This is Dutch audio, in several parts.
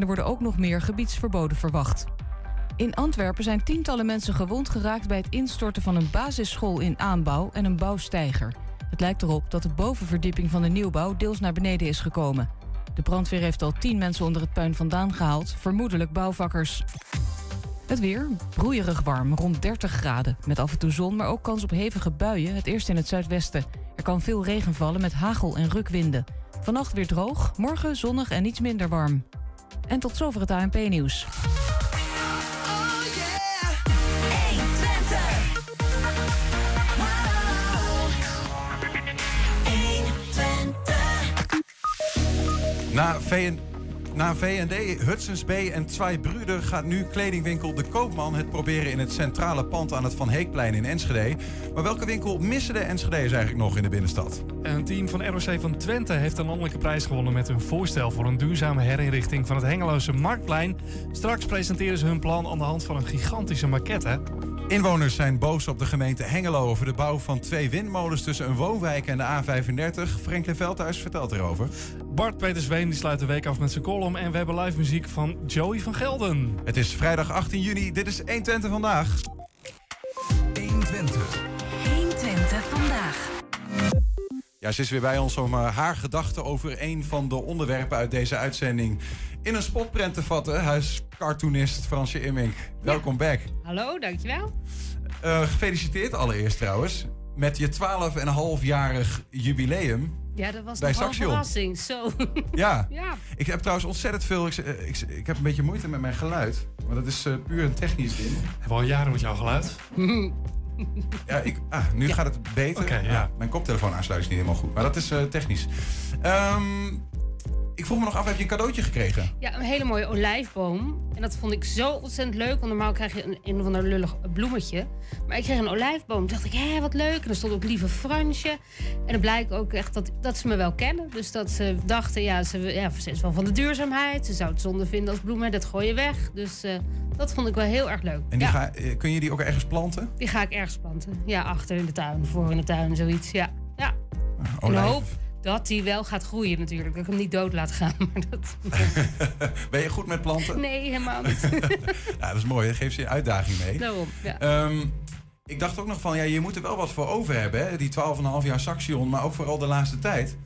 En er worden ook nog meer gebiedsverboden verwacht. In Antwerpen zijn tientallen mensen gewond geraakt bij het instorten van een basisschool in aanbouw en een bouwsteiger. Het lijkt erop dat de bovenverdieping van de nieuwbouw deels naar beneden is gekomen. De brandweer heeft al tien mensen onder het puin vandaan gehaald, vermoedelijk bouwvakkers. Het weer, broeierig warm, rond 30 graden. Met af en toe zon, maar ook kans op hevige buien, het eerst in het zuidwesten. Er kan veel regen vallen met hagel en rukwinden. Vannacht weer droog, morgen zonnig en iets minder warm. En tot zover het ANP-nieuws. Na, VN, na VND, Hudson's Bay en Zwei Brüder gaat nu kledingwinkel De Koopman het proberen in het centrale pand aan het Van Heekplein in Enschede. Maar welke winkel missen de Enschede's eigenlijk nog in de binnenstad? Een team van ROC van Twente heeft een landelijke prijs gewonnen met hun voorstel voor een duurzame herinrichting van het Hengeloze Marktplein. Straks presenteren ze hun plan aan de hand van een gigantische maquette. Inwoners zijn boos op de gemeente Hengelo over de bouw van twee windmolens tussen een woonwijk en de A35. Franklin Veldhuis vertelt erover. Bart Peter Zween die sluit de week af met zijn column en we hebben live muziek van Joey van Gelden. Het is vrijdag 18 juni, dit is 120 vandaag. 120. 120 vandaag. Ja, ze is weer bij ons om uh, haar gedachten over een van de onderwerpen uit deze uitzending in een spotprent te vatten. Huiscartoonist Fransje Immink. Welkom back. Hallo, dankjewel. Uh, gefeliciteerd allereerst trouwens met je 12,5-jarig jubileum. Ja, dat was bij een verrassing. Zo. Ja. ja. Ik heb trouwens ontzettend veel. Ik, ik, ik, heb een beetje moeite met mijn geluid. Maar dat is uh, puur een technisch ding. Hebben we al jaren met jouw geluid? ja, ik, ah, nu ja. gaat het beter. Okay, ja. Mijn koptelefoon aansluiten is niet helemaal goed. Maar dat is uh, technisch. Um, ik vroeg me nog af, heb je een cadeautje gekregen? Ja, een hele mooie olijfboom. En dat vond ik zo ontzettend leuk. Want normaal krijg je een, een of ander lullig bloemetje. Maar ik kreeg een olijfboom. Toen dacht ik, hé, wat leuk. En er stond ook lieve Fransje. En het blijkt ook echt dat, dat ze me wel kennen. Dus dat ze dachten, ja ze, ja, ze is wel van de duurzaamheid. Ze zou het zonde vinden als bloemen, dat gooi je weg. Dus uh, dat vond ik wel heel erg leuk. En die ja. ga, kun je die ook ergens planten? Die ga ik ergens planten. Ja, achter in de tuin, voor in de tuin, zoiets. Ja, ja. Olijf. En hoop dat die wel gaat groeien natuurlijk. Dat ik hem niet dood laat gaan. Maar dat... ben je goed met planten? Nee, helemaal niet. ja, dat is mooi. Dat geeft ze een uitdaging mee. Daarom, ja. Um, ik dacht ook nog van, ja, je moet er wel wat voor over hebben. Hè? Die 12,5 jaar Saxion, maar ook vooral de laatste tijd.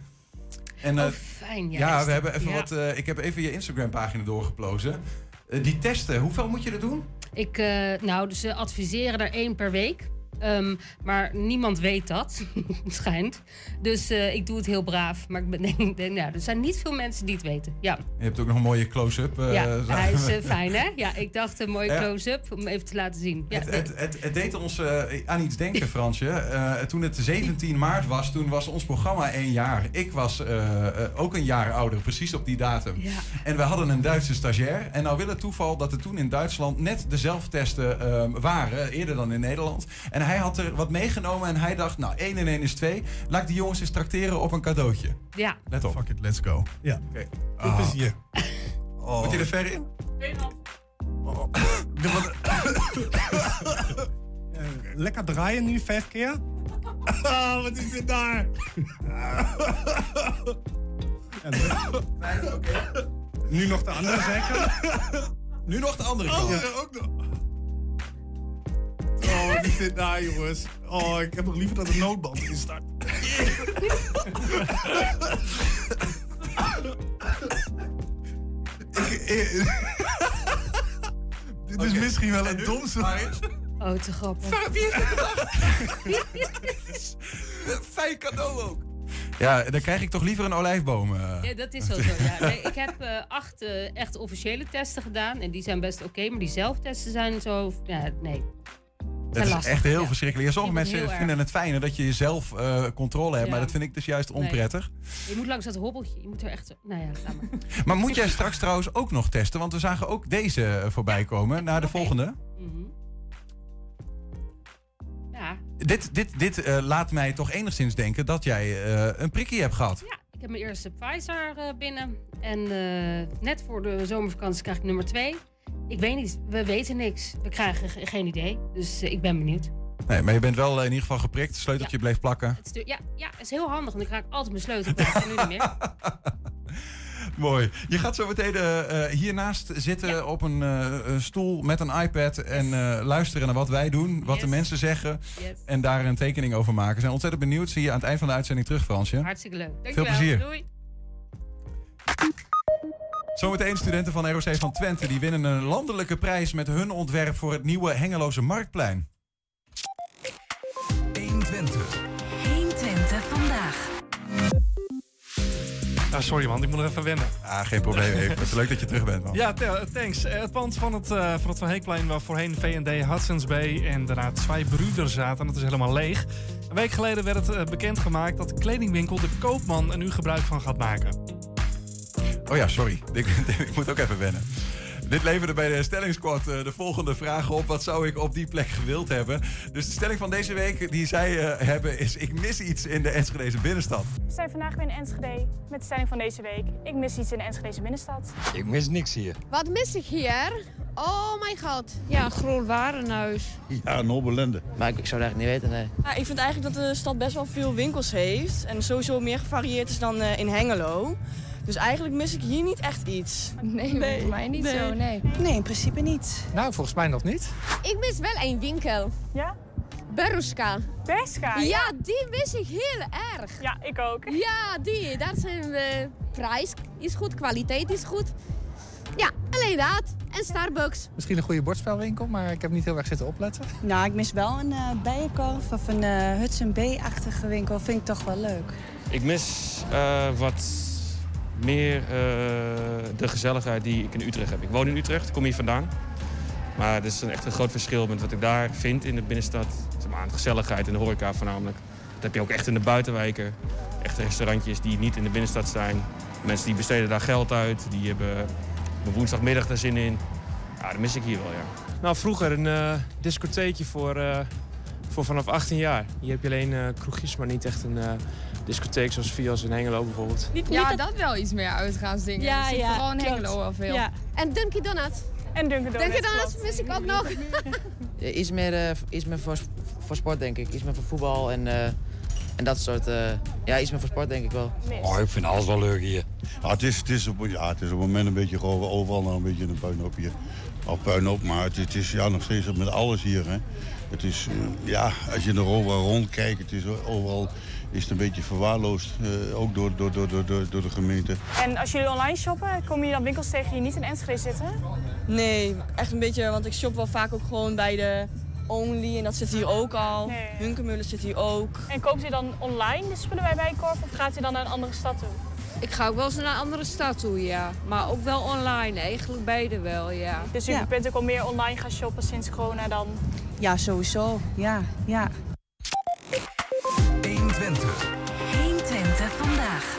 En, oh, uh, fijn. Ja, ja we hebben even ja. wat... Uh, ik heb even je Instagram-pagina doorgeplozen. Uh, die testen, hoeveel moet je er doen? Ik, nou, dus ze adviseren er één per week. Um, maar niemand weet dat, schijnt. Dus uh, ik doe het heel braaf. Maar ik denk, denk nou, er zijn niet veel mensen die het weten. Ja. Je hebt ook nog een mooie close-up. Uh, ja, hij is uh, fijn, hè? Ja, ik dacht een mooie close-up om even te laten zien. Ja, het, het, het, het, deed ons aan iets denken, Fransje. toen het 17 maart was, toen was ons programma één jaar. Ik was ook een jaar ouder, precies op die datum. Ja. En we hadden een Duitse stagiair. En nou wil het toeval dat er toen in Duitsland net de zelftesten waren, eerder dan in Nederland. En hij had er wat meegenomen en hij dacht, nou, 1 en 1 is 2. Laat ik die jongens eens trakteren op een cadeautje. Ja. Let op. Fuck it, let's go. Ja. Oké. Okay. Oh. plezier. Oh. Moet je er verder in? Oh. Lekker draaien nu, vijf keer. Oh, wat is dit daar? Vijf, oké. Okay. Nu nog de andere zijkant. Nu nog de andere kant. Ja, ook nog. Oh, wat is dit daar, jongens? Oh, ik heb nog liever dat de noodband instart. ik, dit is okay. misschien wel het domste. Oh, te grappig. Wie heeft dit gedacht? Fijn cadeau ook. Ja, dan krijg ik toch liever een olijfboom. Uh. Ja, dat is wel zo. Ja. Nee, ik heb uh, acht uh, echt officiële testen gedaan. En die zijn best oké. Okay, maar die zelftesten zijn zo... Ja, nee. Dat is echt heel ja. verschrikkelijk. Ja, sommige mensen vinden erg. het fijner dat je zelf uh, controle hebt. Ja. Maar dat vind ik dus juist onprettig. Nee. Je moet langs dat hobbeltje. Je moet er echt... Nou ja, laat maar. maar moet jij straks trouwens ook nog testen? Want we zagen ook deze voorbij komen. Naar de okay. volgende. Mm -hmm. Ja. Dit, dit, dit uh, laat mij toch enigszins denken dat jij uh, een prikkie hebt gehad. Ja, ik heb mijn eerste Pfizer binnen. En net voor de zomervakantie krijg ik nummer twee. Ik weet niet, we weten niks. We krijgen geen idee. Dus ik ben benieuwd. Nee, maar je bent wel in ieder geval geprikt. Sleuteltje ja. bleef plakken. Het ja, ja, is heel handig. Want ik raak altijd mijn sleutel kwijt. en nu niet meer. Mooi. Je gaat zo meteen eh, eh, hiernaast zitten op een eh, stoel met een iPad en eh, luisteren naar wat wij doen, wat de Yes. mensen zeggen Yes. en daar een tekening over maken. We zijn ontzettend benieuwd. Zie je aan het eind van de uitzending terug, Fransje. Hartstikke leuk. Veel Dankjewel. plezier. Doei. Zometeen studenten van ROC van Twente die winnen een landelijke prijs met hun ontwerp voor het nieuwe Hengeloze Marktplein. 120. 120 vandaag. Ah, sorry man, ik moet nog even wennen. Ah, geen probleem, even. Het is leuk dat je terug bent, man. Ja, te- thanks. Eh, Het pand van het, eh van het Van Heekplein waar voorheen V&D Hudson's Bay en daarna twee broeders zaten, dat is helemaal leeg. Een week geleden werd het eh, bekendgemaakt dat de kledingwinkel De Koopman er nu gebruik van gaat maken. Oh ja, sorry. Ik, ik moet ook even wennen. Dit leverde bij de stellingsquad eh, de volgende vraag op. Wat zou ik op die plek gewild hebben? Dus de stelling van deze week die zij eh, hebben is... ik mis iets in de Enschedeze binnenstad. We zijn vandaag weer in Enschede met de stelling van deze week. Ik mis iets in de Enschedeze binnenstad. Ik mis niks hier. Wat mis ik hier? Oh mijn god. Ja, een groot warenhuis. Ja, Nobelende. Maar ik, ik zou het eigenlijk niet weten, nee. Ja, ik vind eigenlijk dat de stad best wel veel winkels heeft. En sowieso meer gevarieerd is dan eh, in Hengelo. Dus eigenlijk mis ik hier niet echt iets. Nee, voor mij niet zo, nee. Nee, in principe niet. Nou, volgens mij nog niet. Ik mis wel één winkel. Ja? Beruska. Berska? Ja, die mis ik heel erg. Ja, ik ook. Ja, die. Daar zijn we. Prijs is goed, kwaliteit is goed. Ja, alleen dat. En Starbucks. Misschien een goede bordspelwinkel, maar ik heb niet heel erg zitten opletten. Nou, ik mis wel een uh, bijenkorf of een uh, Hudson B-achtige winkel. Vind ik toch wel leuk. Ik mis uh, wat meer uh, de gezelligheid die ik in Utrecht heb. Ik woon in Utrecht, kom hier vandaan. Maar er is een echt een groot verschil met wat ik daar vind in de binnenstad. Zeg gezelligheid en de horeca voornamelijk. Dat heb je ook echt in de buitenwijken. Echte restaurantjes die niet in de binnenstad zijn. Mensen die besteden daar geld uit. Die hebben woensdagmiddag daar zin in. Ja, dat mis ik hier wel, ja. Nou, vroeger een uh, discotheekje voor, uh, voor vanaf 18 jaar. Hier heb je alleen uh, kroegjes, maar niet echt een discotheek zoals Vios in Hengelo bijvoorbeeld. Niet, ja, niet dat... dat wel iets meer uitgaansdingen. Ja, ja. Vooral in Hengelo wel veel. Ja. En Dunkin' Donuts. En Dunkin' Donuts. Dunkin' Donuts mis ik ook nog. iets meer, uh, iets meer voor, voor sport, denk ik. Iets meer voor voetbal en, uh, en dat soort... Uh, ja, iets meer voor sport, denk ik wel. Oh, ik vind alles wel leuk hier. Ja, het, is, het, is op, ja, het is op het moment een beetje gewoon overal nog een beetje een puinhoop hier. Of puinhoop, maar het, het is ja, nog steeds met alles hier. Hè. Het is, ja, als je er overal rondkijkt, het is overal is het een beetje verwaarloosd, uh, ook door, door, door, door, door de gemeente. En als jullie online shoppen, komen je dan winkels tegen die niet in Enschede zitten? Nee, echt een beetje, want ik shop wel vaak ook gewoon bij de Only en dat zit hier ook al. Nee. Hunkermullen zit hier ook. En koopt u dan online de spullen bij Bijenkorf of gaat u dan naar een andere stad toe? Ik ga ook wel eens naar een andere stad toe, ja. Maar ook wel online, eigenlijk beide wel, ja. Dus u ja. bent ook al meer online gaan shoppen sinds corona dan? Ja, sowieso. Ja, ja. 120. 120 vandaag.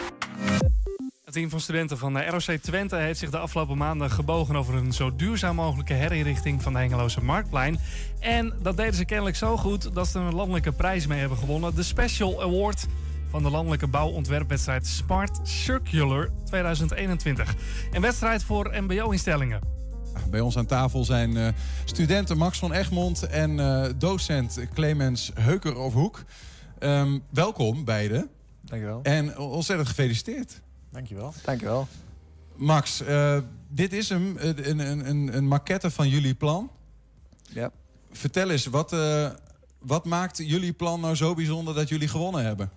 Het team van studenten van de ROC Twente heeft zich de afgelopen maanden gebogen over een zo duurzaam mogelijke herinrichting van de Hengeloze Marktplein. En dat deden ze kennelijk zo goed dat ze een landelijke prijs mee hebben gewonnen. De Special Award van de landelijke bouwontwerpwedstrijd Smart Circular 2021. Een wedstrijd voor mbo-instellingen. Bij ons aan tafel zijn uh, studenten Max van Egmond en uh, docent Clemens Heuker of Hoek. Um, welkom beiden. Dankjewel. En ontzettend gefeliciteerd. Dankjewel. Dankjewel. Max, uh, dit is hem, een, een, een, een maquette van jullie plan. Ja. Vertel eens, wat, uh, wat maakt jullie plan nou zo bijzonder dat jullie gewonnen hebben?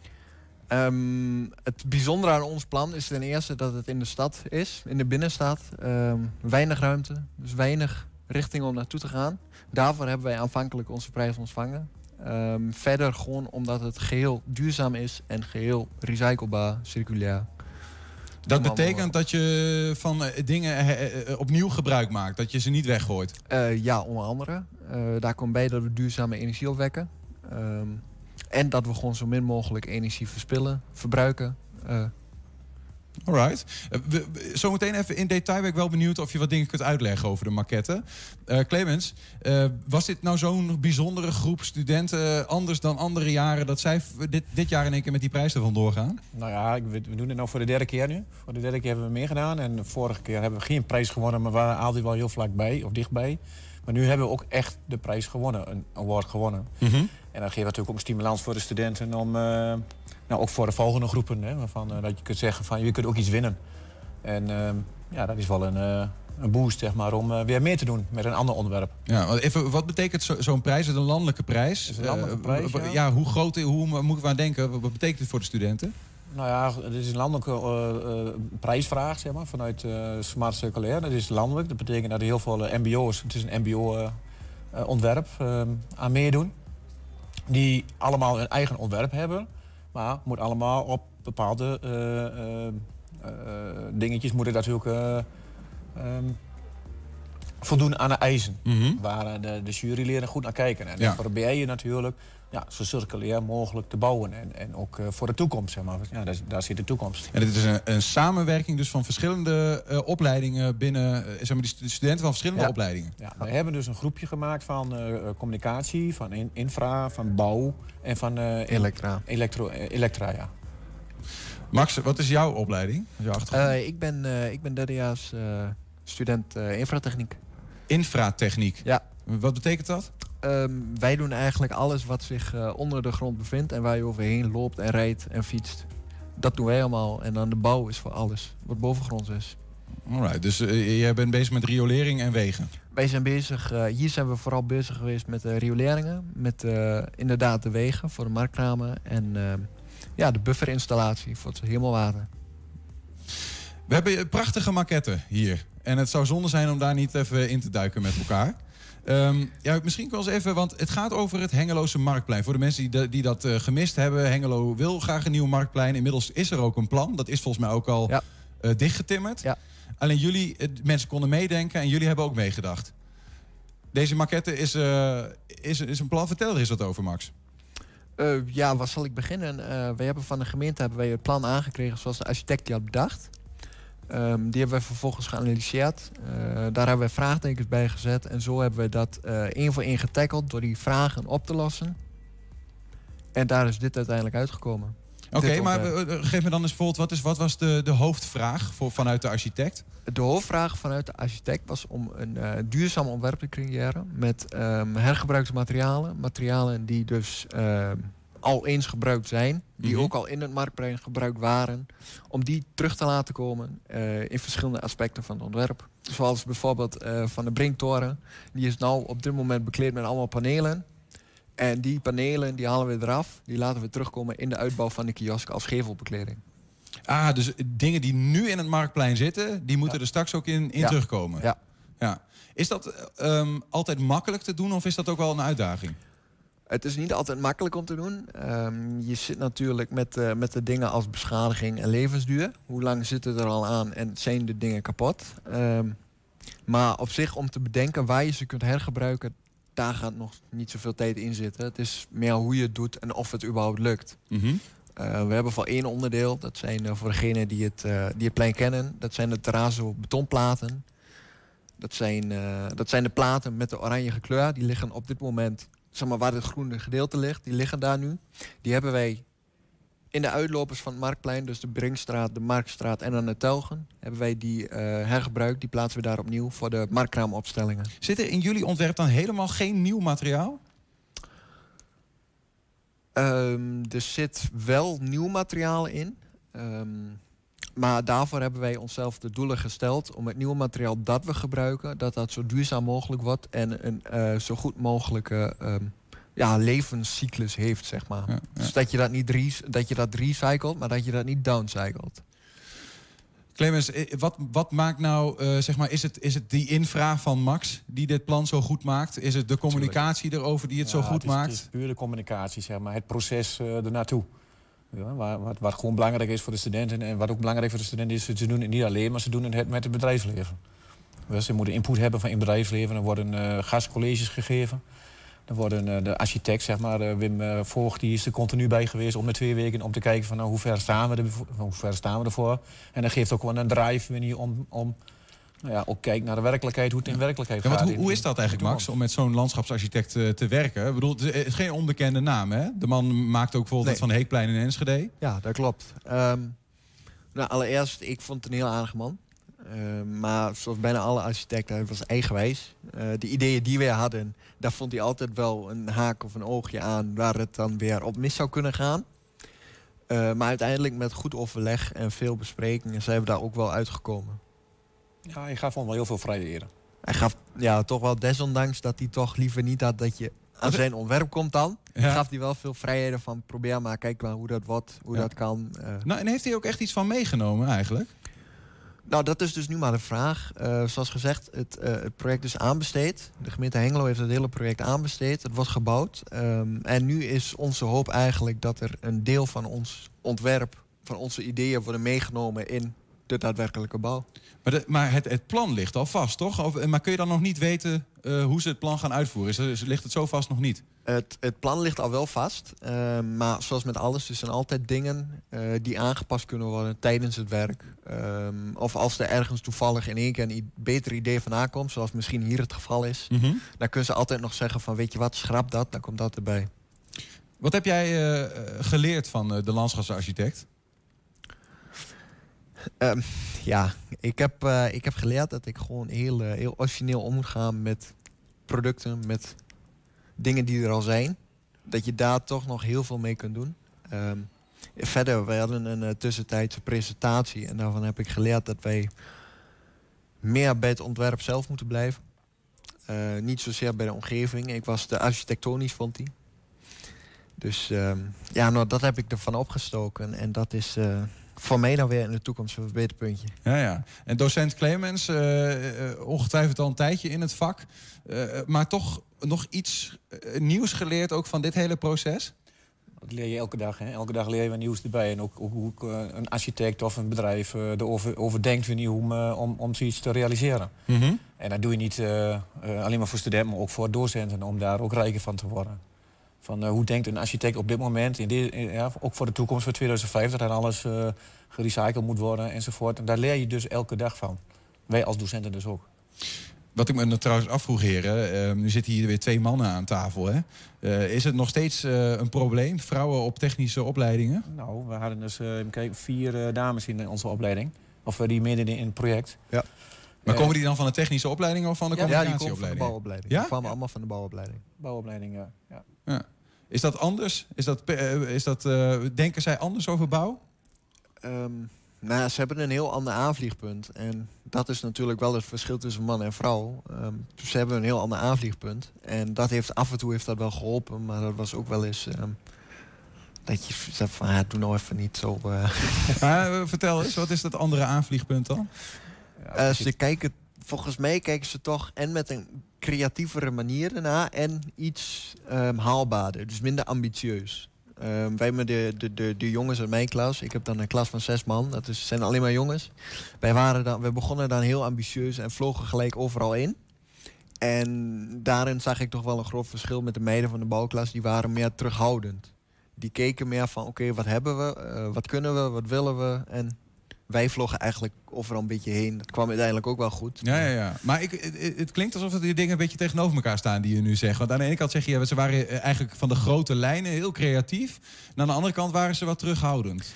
Um, het bijzondere aan ons plan is ten eerste dat het in de stad is, in de binnenstad. Um, weinig ruimte, dus weinig richting om naartoe te gaan. Daarvoor hebben wij aanvankelijk onze prijs ontvangen. Um, verder gewoon omdat het geheel duurzaam is en geheel recyclebaar, circulair. Dat betekent dat je van uh, dingen uh, opnieuw gebruik maakt, dat je ze niet weggooit? Uh, ja, onder andere. daar komt bij dat we duurzame energie opwekken. Um, en dat we gewoon zo min mogelijk energie verspillen, verbruiken. Uh. Alright. Uh, zometeen even in detail ben ik wel benieuwd of je wat dingen kunt uitleggen over de maquette. Uh, Clemens, was dit nou zo'n bijzondere groep studenten, anders dan andere jaren, dat zij dit, dit jaar in één keer met die prijs ervan doorgaan? Nou ja, we, we doen het nou voor de derde keer nu. Voor de derde keer hebben we meer gedaan. En de vorige keer hebben we geen prijs gewonnen, maar we waren altijd wel heel vlakbij of dichtbij. Maar nu hebben we ook echt de prijs gewonnen, een award gewonnen. Mhm. Mm -hmm. En dan geven we natuurlijk ook een stimulans voor de studenten om, uh, nou ook voor de volgende groepen, hè, waarvan uh, dat je kunt zeggen van je kunt ook iets winnen. En ehm, ja, dat is wel een, eh, een boost zeg maar, om eh, weer meer te doen met een ander onderwerp. Ja, even, wat betekent zo- zo'n prijs? Is het een landelijke prijs? Een landelijke Eh, prijs, ja. hoe groot, hoe moeten we aan denken? Wat betekent het voor de studenten? Nou ja, het is een landelijke eh, eh, prijsvraag zeg maar, vanuit eh, Smart Circulair. Dat is landelijk. Dat betekent dat er heel veel eh, mbo's, het is een mbo-ontwerp, aan meedoen. Die allemaal een eigen ontwerp hebben. Maar moet allemaal op bepaalde eh, dingetjes moeten natuurlijk eh, ehm, voldoen aan de eisen. Waar eh, de, de juryleden goed naar kijken. En Ja. dan probeer je natuurlijk ja, zo circulair mogelijk te bouwen. En, en ook eh, voor de toekomst, zeg maar. Ja, daar, daar zit de toekomst. En dit is een, een samenwerking dus van verschillende eh, opleidingen binnen, eh, zeg maar, die stu- studenten van verschillende Ja. opleidingen. Ja, we hebben dus een groepje gemaakt van communicatie, van in- infra, van bouw en van... eh, Elektra. Elektro, elektra, ja. Max, wat is jouw opleiding? Jouw achtergrond? Eh, ik ben, eh, ik ben derdejaars eh, student eh, infratechniek. Infratechniek. Ja. Wat betekent dat? Ehm, wij doen eigenlijk alles wat zich eh, onder de grond bevindt en waar je overheen loopt en rijdt en fietst. Dat doen wij allemaal. En dan de bouw is voor alles wat bovengronds is. Alright, dus eh, jij bent bezig met riolering en wegen. Wij zijn bezig, eh, hier zijn we vooral bezig geweest met de rioleringen. Met eh, inderdaad de wegen voor de markramen. En ehm, ja, de bufferinstallatie voor het hemelwater. We hebben prachtige maquetten hier. En het zou zonde zijn om daar niet even in te duiken met elkaar. Ehm, ja, misschien wel eens even, want het gaat over het Hengeloze Marktplein. Voor de mensen die, de- die dat eh, gemist hebben, Hengelo wil graag een nieuw marktplein. Inmiddels is er ook een plan. Dat is volgens mij ook al eh, dichtgetimmerd. Alleen jullie, mensen konden meedenken en jullie hebben ook meegedacht. Deze maquette is, eh, is, is een plan. Vertel er eens wat over, Max. Ja, waar zal ik beginnen? Wij hebben van de gemeente hebben wij het plan aangekregen zoals de architect die had bedacht. Ehm, die hebben wij vervolgens geanalyseerd. Eh, daar hebben wij vraagtekens bij gezet. En zo hebben we dat eh, één voor één getackeld door die vragen op te lossen. En daar is dit uiteindelijk uitgekomen. Oké, maar eh, geef me dan eens bijvoorbeeld, wat, is, wat was de, de hoofdvraag voor, vanuit de architect? De hoofdvraag vanuit de architect was om een duurzaam ontwerp te creëren met ehm, hergebruikte materialen. Materialen die dus ehm, al eens gebruikt zijn, die Mhm. ook al in het marktplein gebruikt waren, om die terug te laten komen eh, in verschillende aspecten van het ontwerp. Zoals bijvoorbeeld eh, van de Brinktoren, die is nou op dit moment bekleed met allemaal panelen. En die panelen die halen we eraf, die laten we terugkomen in de uitbouw van de kiosk als gevelbekleding. Ah, dus dingen die nu in het marktplein zitten, die moeten er straks ook in, in Ja. terugkomen. Ja. ja. Is dat eh, ehm, altijd makkelijk te doen of is dat ook wel een uitdaging? Het is niet altijd makkelijk om te doen. Ehm, je zit natuurlijk met, eh, met de dingen als beschadiging en levensduur. Hoe lang zitten er al aan en zijn de dingen kapot? Ehm, maar op zich om te bedenken waar je ze kunt hergebruiken, daar gaat nog niet zoveel tijd in zitten. Het is meer hoe je het doet en of het überhaupt lukt. Mhm. Eh, we hebben voor één onderdeel, dat zijn eh, voor degenen die het, die het plein kennen, dat zijn de terrazzo betonplaten. Dat zijn, dat zijn de platen met de oranje kleur. Die liggen op dit moment, zeg maar waar het groene gedeelte ligt, die liggen daar nu. Die hebben wij in de uitlopers van het Marktplein, dus de Brinkstraat, de Marktstraat en aan de Telgen, hebben wij die eh, hergebruikt. Die plaatsen we daar opnieuw voor de marktkraamopstellingen. Zit er in jullie ontwerp dan helemaal geen nieuw materiaal? Ehm, er zit wel nieuw materiaal in. Ehm, maar daarvoor hebben wij onszelf de doelen gesteld om het nieuwe materiaal dat we gebruiken, dat dat zo duurzaam mogelijk wordt en een eh, zo goed mogelijke ehm, ja, levenscyclus heeft, zeg maar. Dus dat je dat niet re- dat je dat recycelt, maar dat je dat niet downcycelt. Clemens, eh, wat, wat maakt nou, eh, zeg maar, is het, is het die infra van Max die dit plan zo goed maakt? Is het de communicatie erover die het zo goed het is, maakt? Het is puur de communicatie, zeg maar. Het proces ernaartoe. Ja, wat, wat gewoon belangrijk is voor de studenten. En wat ook belangrijk voor de studenten is, ze doen het niet alleen, maar ze doen het met het bedrijfsleven. Dus ze moeten input hebben van in het bedrijfsleven. Er worden eh, gastcolleges gegeven. Er worden eh, de architect, zeg maar, eh, Wim Voogd, die is er continu bij geweest om de twee weken om te kijken van nou, hoe ver staan we, hoe ver staan we ervoor. En dat geeft ook gewoon een drive om, om nou ja, ook kijken naar de werkelijkheid, hoe het in werkelijkheid Ja, gaat. hoe, hoe is dat eigenlijk, Max, om met zo'n landschapsarchitect eh, te werken? Ik bedoel, het is geen onbekende naam, hè? De man maakt ook bijvoorbeeld Nee. van Heekplein in Enschede. Ja, dat klopt. Ehm, nou, allereerst, ik vond het een heel aardig man. Ehm, maar zoals bijna alle architecten, hij was eigenwijs. Eh, de ideeën die wij hadden, daar vond hij altijd wel een haak of een oogje aan... waar het dan weer op mis zou kunnen gaan. Eh, maar uiteindelijk met goed overleg en veel besprekingen zijn we daar ook wel uitgekomen. Ja, je gaf wel heel veel vrijheden. Hij gaf ja, toch wel desondanks dat hij toch liever niet had dat je aan zijn ontwerp komt dan. Ja. Gaf hij wel veel vrijheden van probeer maar, kijk maar hoe dat wordt, hoe Ja. dat kan. eh. Nou, en heeft hij ook echt iets van meegenomen eigenlijk? Nou, dat is dus nu maar de vraag. Eh, zoals gezegd, het, eh, het project is aanbesteed. De gemeente Hengelo heeft het hele project aanbesteed. Het wordt gebouwd. Ehm, en nu is onze hoop eigenlijk dat er een deel van ons ontwerp, van onze ideeën worden meegenomen in de daadwerkelijke bouw. Maar, de- maar het, het plan ligt al vast, toch? Of, maar kun je dan nog niet weten eh, hoe ze het plan gaan uitvoeren? Is, is- ligt het zo vast nog niet? Het, het plan ligt al wel vast. ehm, maar zoals met alles, er zijn altijd dingen eh, die aangepast kunnen worden tijdens het werk. Ehm, of als er ergens toevallig in één keer een beter idee van aankomt, zoals misschien hier het geval is. Mhm. Dan kunnen ze altijd nog zeggen van weet je wat, schrap dat, dan komt dat erbij. Wat heb jij eh, eh, geleerd van eh, de landschapsarchitect? Ehm, ja, ik heb, eh, ik heb geleerd dat ik gewoon heel, eh, heel origineel om moet gaan met producten, met dingen die er al zijn. Dat je daar toch nog heel veel mee kunt doen. Ehm, verder, we hadden een eh, tussentijdse presentatie en daarvan heb ik geleerd dat wij meer bij het ontwerp zelf moeten blijven. Niet zozeer bij de omgeving. Ik was te architectonisch, vond hij. Dus ehm, ja, nou, dat heb ik ervan opgestoken. En dat is voor mij dan weer in de toekomst een verbeterpuntje. Ja, ja. En docent Clemens, eh, eh, ongetwijfeld al een tijdje in het vak. eh, maar toch nog iets nieuws geleerd ook van dit hele proces? Dat leer je elke dag. Hè? Elke dag leer je wat nieuws erbij. En ook, ook hoe een architect of een bedrijf eh, erover over denkt wanneer om, om, om zoiets te realiseren. Mhm. En dat doe je niet alleen maar voor studenten, maar ook voor docenten, om daar ook rijker van te worden. Van, eh, hoe denkt een architect op dit moment, in dit, in- ja, ook voor de toekomst, voor 2050, dat alles eh, gerecycled moet worden enzovoort. En daar leer je dus elke dag van. Wij als docenten dus ook. Wat ik me trouwens afvroeg, heren. eh, nu zitten hier weer twee mannen aan tafel. Hè? Eh, is het nog steeds eh, een probleem, vrouwen op technische opleidingen? Nou, we hadden dus eh, vier eh, dames in onze opleiding. Of eh, die midden in het project. Ja. Maar Eh, komen die dan van de technische opleiding of van de Ja, die komen van de bouwopleiding. Ja? Die kwamen allemaal van de bouwopleiding. Bouwopleiding, ja. ja. Is dat anders? Is dat, eh, is dat, eh, denken zij anders over bouw? Ehm, nou, ze hebben een heel ander aanvliegpunt. En dat is natuurlijk wel het verschil tussen man en vrouw. Ehm, ze hebben een heel ander aanvliegpunt. En dat heeft af en toe heeft dat wel geholpen. Maar dat was ook wel eens... ehm, dat je zegt van, ja, doe nou even niet zo... eh. Maar, vertel eens, wat is dat andere aanvliegpunt dan? Ze kijken, volgens mij kijken ze toch en met een creatievere manier ernaar en iets ehm, haalbaarder, dus minder ambitieus. Ehm, wij hebben de, de, de, de jongens uit mijn klas, ik heb dan een klas van zes man, dat is, zijn alleen maar jongens. Wij, waren dan, we begonnen dan heel ambitieus en vlogen gelijk overal in. En daarin zag ik toch wel een groot verschil met de meiden van de bouwklas, die waren meer terughoudend. Die keken meer van, oké, wat hebben we, eh, wat kunnen we, wat willen we en wij vlogen eigenlijk overal een beetje heen. Dat kwam uiteindelijk ook wel goed. Ja, ja, ja. Maar ik, het, het klinkt alsof die dingen een beetje tegenover elkaar staan die je nu zegt. Want aan de ene kant zeg je, ja, ze waren eh, eigenlijk van de grote lijnen heel creatief. En aan de andere kant waren ze wat terughoudend.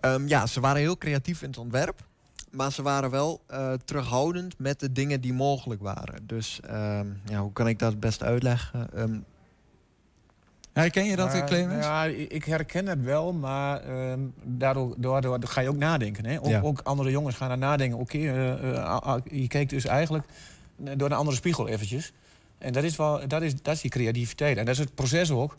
Ehm, ja, ze waren heel creatief in het ontwerp. Maar ze waren wel eh, terughoudend met de dingen die mogelijk waren. Dus ehm, ja, hoe kan ik dat het best uitleggen? Ehm, Herken je dat, Maar, Clemens? Ja, ik herken het wel, maar ehm, daardoor, daardoor ga je ook nadenken. Hè? Ook, Ja. ook andere jongens gaan daar nadenken. Oké, eh, eh, je kijkt dus eigenlijk door een andere spiegel eventjes. En dat is, wel, dat, is, dat is die creativiteit. En dat is het proces ook.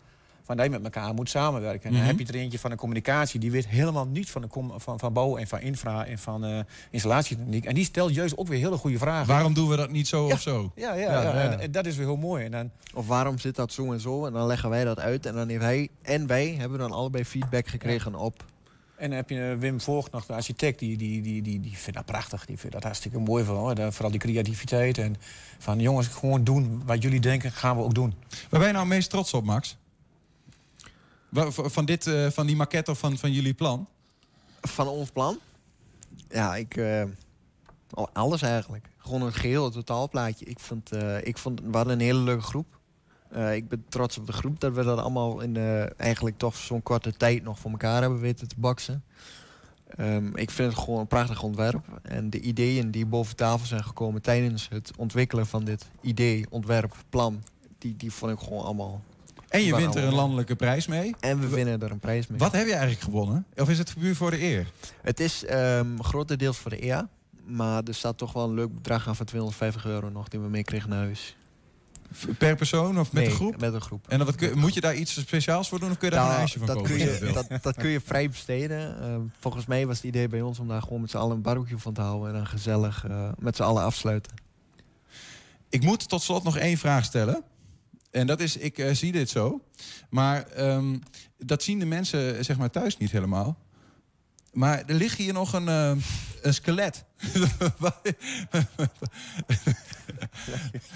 Van dat je met elkaar moet samenwerken. En Mhm. dan heb je er eentje van de communicatie. Die weet helemaal niets van, de van, van bouw en van infra en van eh installatietechniek. En die stelt juist ook weer hele goede vragen. Waarom doen we dat niet zo of zo? Ja, ja, ja, En, en dat is weer heel mooi. En dan, of waarom zit dat zo en zo? En dan leggen wij dat uit. En dan heeft hij en wij hebben dan allebei feedback gekregen op. En dan heb je eh, Wim Voogd nog, de architect, die, die, die, die, die vindt dat prachtig. Die vindt dat hartstikke mooi. Van, hoor. Vooral die creativiteit. En van jongens, gewoon doen wat jullie denken, gaan we ook doen. Waar ben je nou meest trots op, Max? Van, dit, eh, van die maquette of van, van jullie plan? Van ons plan? Ja, ik... eh, alles eigenlijk. Gewoon het geheel, het totaalplaatje. Ik vond, eh, ik vond, we hadden een hele leuke groep. Ik ben trots op de groep dat we dat allemaal in eigenlijk toch zo'n korte tijd nog voor elkaar hebben weten te baksen. Ehm, ik vind het gewoon een prachtig ontwerp. En de ideeën die boven tafel zijn gekomen tijdens het ontwikkelen van dit idee, ontwerp, plan, die, die vond ik gewoon allemaal En je wint er een landelijke prijs mee. En we winnen er een prijs mee. Wat heb je eigenlijk gewonnen? Of is het puur voor de eer? Het is ehm grotendeels voor de EA. Maar er staat toch wel een leuk bedrag aan van 250 euro nog die we meekregen naar huis. Per persoon of met Nee, een groep? met een groep. En dan wat kun- moet je daar iets speciaals voor doen of kun je daar Nou, een ijsje van dat kopen? Kun je, dat, dat kun je vrij besteden. Ehm, volgens mij was het idee bij ons om daar gewoon met z'n allen een barbecue van te houden. En dan gezellig eh, met z'n allen afsluiten. Ik moet tot slot nog één vraag stellen. En dat is, ik eh, zie dit zo. Maar ehm, dat zien de mensen zeg maar, thuis niet helemaal. Maar er ligt hier nog een, eh, een skelet.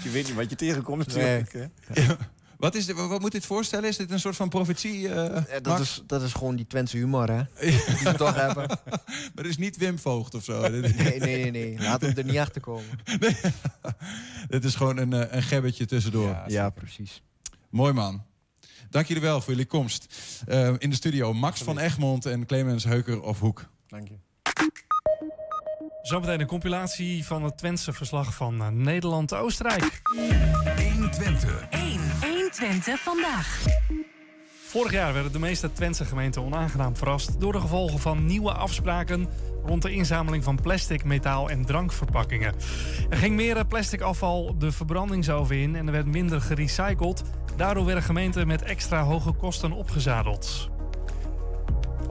Je weet niet wat je tegenkomt natuurlijk. hè? Ja. Wat, is dit, wat moet dit voorstellen? Is dit een soort van profetie? eh, Ja, dat, Max? is, dat is gewoon die Twentse humor, hè? Die we toch hebben. Maar het is niet Wim Voogd of zo. Nee, nee, nee, nee. Laat hem er niet achter komen. Nee. Het is gewoon een, eh, een gebbetje tussendoor. Ja, precies. Mooi man. Dank jullie wel voor jullie komst. Eh, in de studio Max van Egmond en Clemens Heuker of Hoek. Dank je. Zometeen een compilatie van het Twentse verslag van Nederland-Oostenrijk. 120. 1. 120 vandaag. Vorig jaar werden de meeste Twentse gemeenten onaangenaam verrast door de gevolgen van nieuwe afspraken rond de inzameling van plastic, metaal en drankverpakkingen. Er ging meer eh, plastic afval de verbrandingsoven in en er werd minder gerecycled. Daardoor werden gemeenten met extra hoge kosten opgezadeld.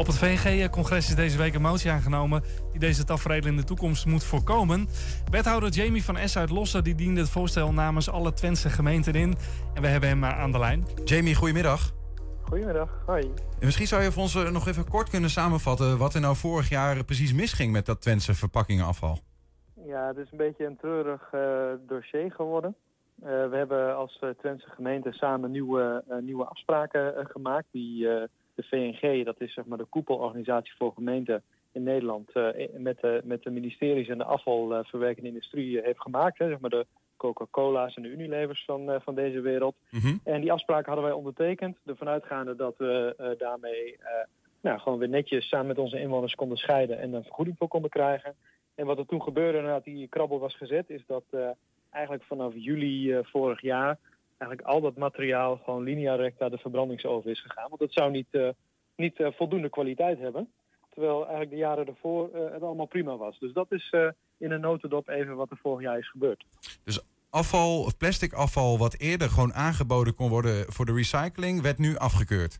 Op het VNG-congres is deze week een motie aangenomen die deze tafereel in de toekomst moet voorkomen. Wethouder Jamie van S uit Lossen die diende het voorstel namens alle Twentse gemeenten in. En we hebben hem eh, aan de lijn. Jamie, goedemiddag. Goedemiddag, hoi. En misschien zou je voor ons eh, nog even kort kunnen samenvatten... wat er nou vorig jaar precies misging met dat Twentse verpakkingenafval. Ja, het is een beetje een treurig eh, dossier geworden. Eh, we hebben als Twentse gemeente samen nieuwe, eh, nieuwe afspraken gemaakt. Die eh, de VNG, dat is zeg maar de koepelorganisatie voor gemeenten in Nederland, eh, met, de, met de ministeries en de afvalverwerkende industrie eh, heeft gemaakt. Hè, zeg maar de Coca-Cola's en de Unilevers van, eh, van deze wereld. En die afspraken hadden wij ondertekend. Ervan uitgaande dat we daarmee nou, gewoon weer netjes samen met onze inwoners konden scheiden en een vergoeding voor konden krijgen. En wat er toen gebeurde nadat die krabbel was gezet, is dat eigenlijk vanaf juli vorig jaar eigenlijk al dat materiaal gewoon linea recta de verbrandingsoven is gegaan. Want het zou niet, eh, niet eh, voldoende kwaliteit hebben. Terwijl eigenlijk de jaren ervoor eh, het allemaal prima was. Dus dat is in een notendop even wat er vorig jaar is gebeurd. Dus afval, of plastic afval wat eerder gewoon aangeboden kon worden voor de recycling... werd nu afgekeurd.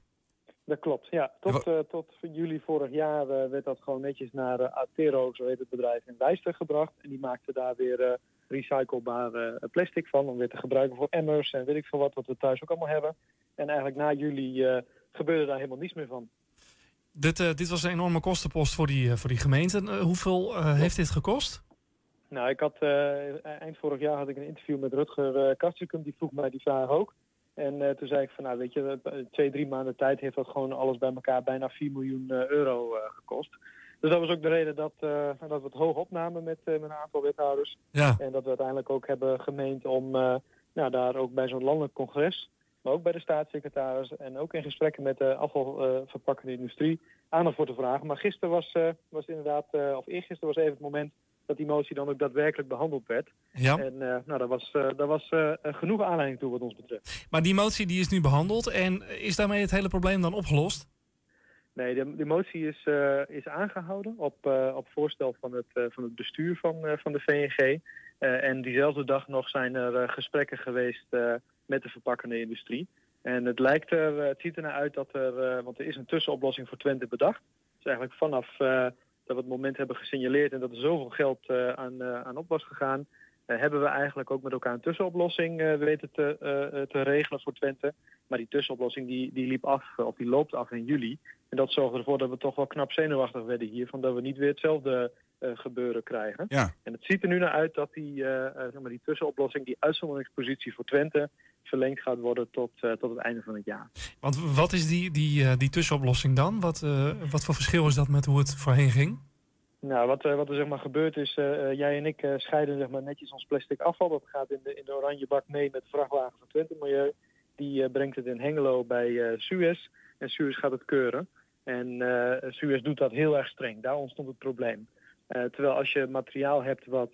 Dat klopt, ja. Tot, tot juli vorig jaar werd dat gewoon netjes naar Atero, zo heet het bedrijf, in Wijster gebracht. En die maakte daar weer recyclebaar eh, plastic van om weer te gebruiken voor emmers en weet ik veel wat, wat we thuis ook allemaal hebben. En eigenlijk na juli eh, gebeurde daar helemaal niets meer van. Dit, eh, dit was een enorme kostenpost voor die, voor die gemeenten. Eh, hoeveel heeft dit gekost? Nou, ik had eind vorig jaar had ik een interview met Rutger Kastrikum, die vroeg mij die vraag ook. En toen zei ik van, nou weet je, twee, drie maanden tijd heeft dat gewoon alles bij elkaar bijna 4 miljoen euro gekost. Dus dat was ook de reden dat, eh, dat we het hoog opnamen met, eh, met een aantal wethouders. Ja. En dat we uiteindelijk ook hebben gemeend om eh, nou, daar ook bij zo'n landelijk congres, maar ook bij de staatssecretaris en ook in gesprekken met de afvalverpakkende industrie aandacht voor te vragen. Maar gisteren was, was inderdaad, of eergisteren was even het moment dat die motie dan ook daadwerkelijk behandeld werd. Ja. En nou, daar was, eh, daar was genoeg aanleiding toe wat ons betreft. Maar die motie die is nu behandeld. En is daarmee het hele probleem dan opgelost? Nee, de, de motie is, eh, is aangehouden op, eh, op voorstel van het, eh, van het bestuur van, van de VNG. En diezelfde dag nog zijn er gesprekken geweest met de verpakkende industrie. En het lijkt er, het ziet er naar uit dat er, want er is een tussenoplossing voor Twente bedacht. Dus eigenlijk vanaf dat we het moment hebben gesignaleerd en dat er zoveel geld aan, aan op was gegaan, hebben we eigenlijk ook met elkaar een tussenoplossing eh, weten te, eh, eh, te regelen voor Twente. Maar die tussenoplossing die, die liep af, of die loopt af in juli. En dat zorgde ervoor dat we toch wel knap zenuwachtig werden hier, van dat we niet weer hetzelfde eh, gebeuren krijgen. Ja. En het ziet er nu naar uit dat die, eh, eh, zeg maar die tussenoplossing, die uitzonderingspositie voor Twente, verlengd gaat worden tot, eh, tot het einde van het jaar. Want wat is die, die, eh, die tussenoplossing dan? Wat, eh, wat voor verschil is dat met hoe het voorheen ging? Nou, wat, eh, wat er zeg maar gebeurt is, eh, eh, jij en ik scheiden zeg maar netjes ons plastic afval. Dat gaat in de, in de oranje bak mee met de vrachtwagen van Twente Milieu. Die brengt het in Hengelo bij Suez. En Suez gaat het keuren. En Suez doet dat heel erg streng. Daar ontstond het probleem. Terwijl als je materiaal hebt wat,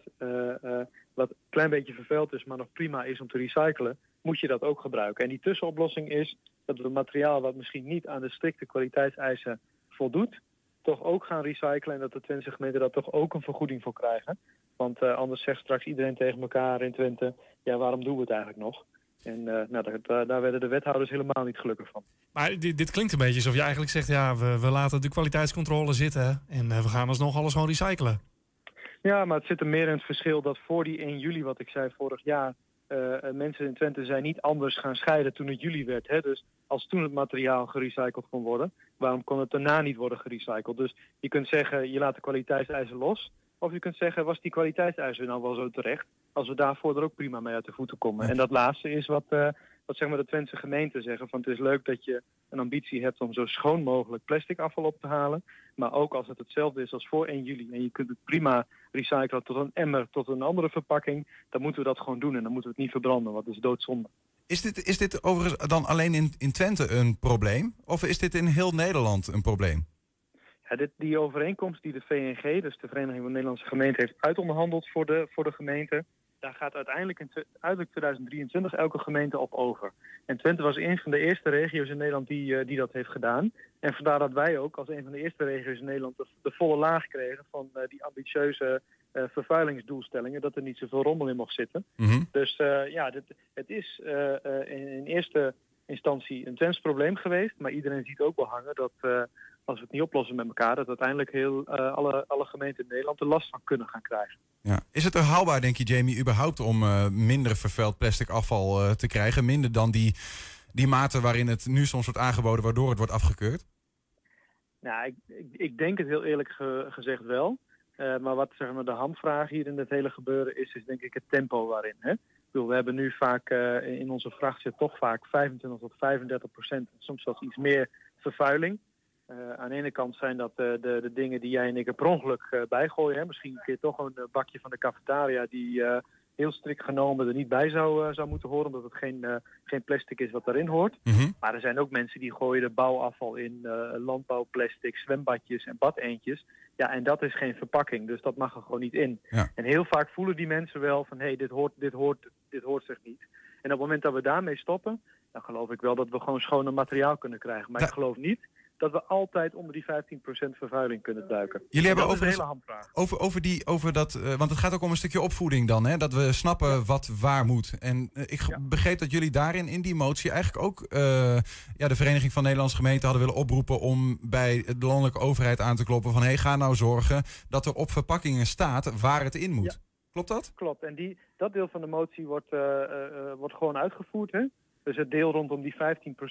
wat een klein beetje vervuild is, maar nog prima is om te recyclen, moet je dat ook gebruiken. En die tussenoplossing is dat we materiaal wat misschien niet aan de strikte kwaliteitseisen voldoet, toch ook gaan recyclen en dat de Twentse gemeenten daar toch ook een vergoeding voor krijgen. Want eh, anders zegt straks iedereen tegen elkaar in Twente, ja waarom doen we het eigenlijk nog? En eh, nou, daar, daar- werden de wethouders helemaal niet gelukkig van. Maar dit, dit klinkt een beetje alsof je eigenlijk zegt... ja, we, we laten de kwaliteitscontrole zitten... en eh, we gaan alsnog alles gewoon recyclen. Ja, maar het zit er meer in het verschil dat voor die 1 juli, wat ik zei vorig jaar, mensen in Twente zijn niet anders gaan scheiden toen het juli werd. Hè? Dus als toen het materiaal gerecycled kon worden, waarom kon het daarna niet worden gerecycled? Dus je kunt zeggen, je laat de kwaliteitseisen los. Of je kunt zeggen, was die kwaliteitseisen nou wel zo terecht? Als we daarvoor er ook prima mee uit de voeten komen. En dat laatste is wat, eh, wat zeg maar de Twentse gemeenten zeggen. Van het is leuk dat je een ambitie hebt om zo schoon mogelijk plastic afval op te halen. Maar ook als het hetzelfde is als voor 1 juli. En je kunt het prima recyclen tot een emmer, tot een andere verpakking. Dan moeten we dat gewoon doen. En dan moeten we het niet verbranden, want dat is doodzonde. Is dit, is dit overigens dan alleen in, in Twente een probleem? Of is dit in heel Nederland een probleem? Ja, dit, die overeenkomst die de VNG, dus de Vereniging van Nederlandse Gemeenten, heeft uitonderhandeld voor de, voor de gemeente. Daar gaat uiteindelijk in uiterlijk 2023 elke gemeente op over. En Twente was een van de eerste regio's in Nederland die, eh, die dat heeft gedaan. En vandaar dat wij ook als een van de eerste regio's in Nederland de, de volle laag kregen van eh, die ambitieuze eh, vervuilingsdoelstellingen. Dat er niet zoveel rommel in mocht zitten. Dus eh, ja, dit, het is eh, in, in eerste instantie een Twents probleem geweest. Maar iedereen ziet ook wel hangen dat als we het niet oplossen met elkaar, dat uiteindelijk heel, alle, alle gemeenten in Nederland er last van kunnen gaan krijgen. Ja. Is het er haalbaar, denk je, Jamie, überhaupt om minder vervuild plastic afval te krijgen? Minder dan die, die mate waarin het nu soms wordt aangeboden, waardoor het wordt afgekeurd? Nou, ik, ik, ik denk het heel eerlijk ge- gezegd wel. Eh, maar wat zeg maar, de hamvraag hier in dit hele gebeuren is, is denk ik het tempo waarin. Hè? Ik bedoel, we hebben nu vaak eh, in onze vracht zit toch vaak 25 tot 35 procent, soms zelfs iets meer vervuiling. Eh, aan de ene kant zijn dat de, de dingen die jij en ik er per ongeluk bijgooien. Hè? Misschien een keer toch een bakje van de cafetaria die heel strikt genomen er niet bij zou, eh, zou moeten horen, omdat het geen, eh, geen plastic is wat daarin hoort. Maar er zijn ook mensen die gooien de bouwafval in, eh, landbouwplastic, zwembadjes en badeentjes. Ja, en dat is geen verpakking, dus dat mag er gewoon niet in. Ja. En heel vaak voelen die mensen wel van, hé, hey, dit, hoort, dit, hoort, dit hoort zich niet. En op het moment dat we daarmee stoppen, dan geloof ik wel dat we gewoon schone materiaal kunnen krijgen. Maar ik geloof niet dat we altijd onder die 15% vervuiling kunnen duiken. Jullie hebben overigens hele hamvraag. over, over die, over dat, eh, want het gaat ook om een stukje opvoeding dan, hè? dat we snappen wat waar moet. En eh, ik begreep dat jullie daarin in die motie eigenlijk ook eh, ja, de Vereniging van Nederlandse Gemeenten hadden willen oproepen om bij de landelijke overheid aan te kloppen van hey, ga nou zorgen dat er op verpakkingen staat waar het in moet. Klopt dat? Klopt. En die, dat deel van de motie wordt, wordt gewoon uitgevoerd. Hè? Dus het deel rondom die 15%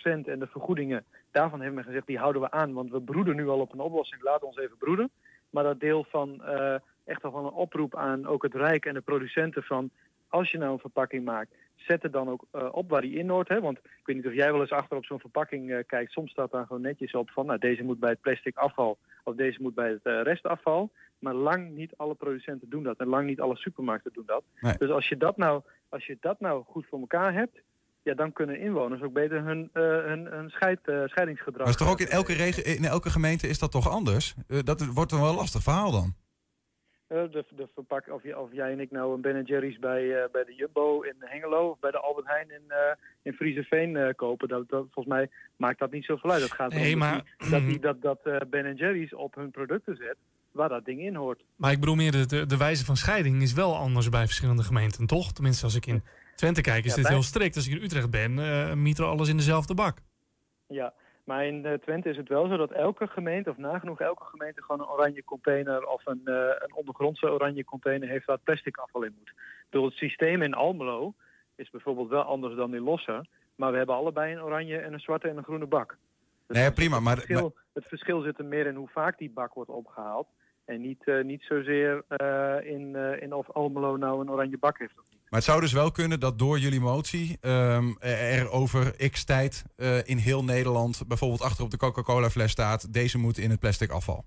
en de vergoedingen, daarvan hebben we gezegd, die houden we aan. Want we broeden nu al op een oplossing, laten ons even broeden. Maar dat deel van eh, echt al van een oproep aan ook het Rijk en de producenten van... als je nou een verpakking maakt, zet er dan ook eh, op waar die in hoort. Hè? Want ik weet niet of jij wel eens achter op zo'n verpakking eh, kijkt. Soms staat daar gewoon netjes op van, nou, deze moet bij het plastic afval... of deze moet bij het restafval. Maar lang niet alle producenten doen dat. En lang niet alle supermarkten doen dat. Nee. Dus als je dat nou, als je dat nou goed voor elkaar hebt... Ja, dan kunnen inwoners ook beter hun, eh, hun, hun scheid, eh, scheidingsgedrag... Maar is toch ook in elke, regen, in elke gemeente is dat toch anders? Eh, dat wordt dan wel een lastig verhaal dan. Eh, de, de verpak, of, je, of jij en ik nou een Ben Jerry's bij, eh, bij de Jumbo in Hengelo of bij de Albert Heijn in, eh in Frieseveen eh, kopen, dat, dat, volgens mij maakt dat niet zoveel uit. Het gaat erom dat maar- die- dat, die, dat, dat eh, Ben Jerry's op hun producten zet waar dat ding in hoort. Maar ik bedoel meer, de, de, de wijze van scheiding is wel anders bij verschillende gemeenten, toch? Tenminste, als ik in Twente kijk, is Ja, dit bij- heel strikt. Als ik in Utrecht ben, eh mieteren alles in dezelfde bak. Ja, maar in eh, Twente is het wel zo dat elke gemeente, of nagenoeg elke gemeente, gewoon een oranje container of een, eh, een ondergrondse oranje container heeft waar plastic afval in moet. Ik bedoel, het systeem in Almelo is bijvoorbeeld wel anders dan in Lossen, maar we hebben allebei een oranje en een zwarte en een groene bak. Dus Nee, het- prima, het maar- verschil, het verschil zit er meer in hoe vaak die bak wordt opgehaald. En niet, eh, niet zozeer eh, in, eh, in of Almelo nou een oranje bak heeft. Maar het zou dus wel kunnen dat door jullie motie ehm, er over x tijd eh, in heel Nederland bijvoorbeeld achter op de Coca-Cola fles staat, deze moet in het plastic afval.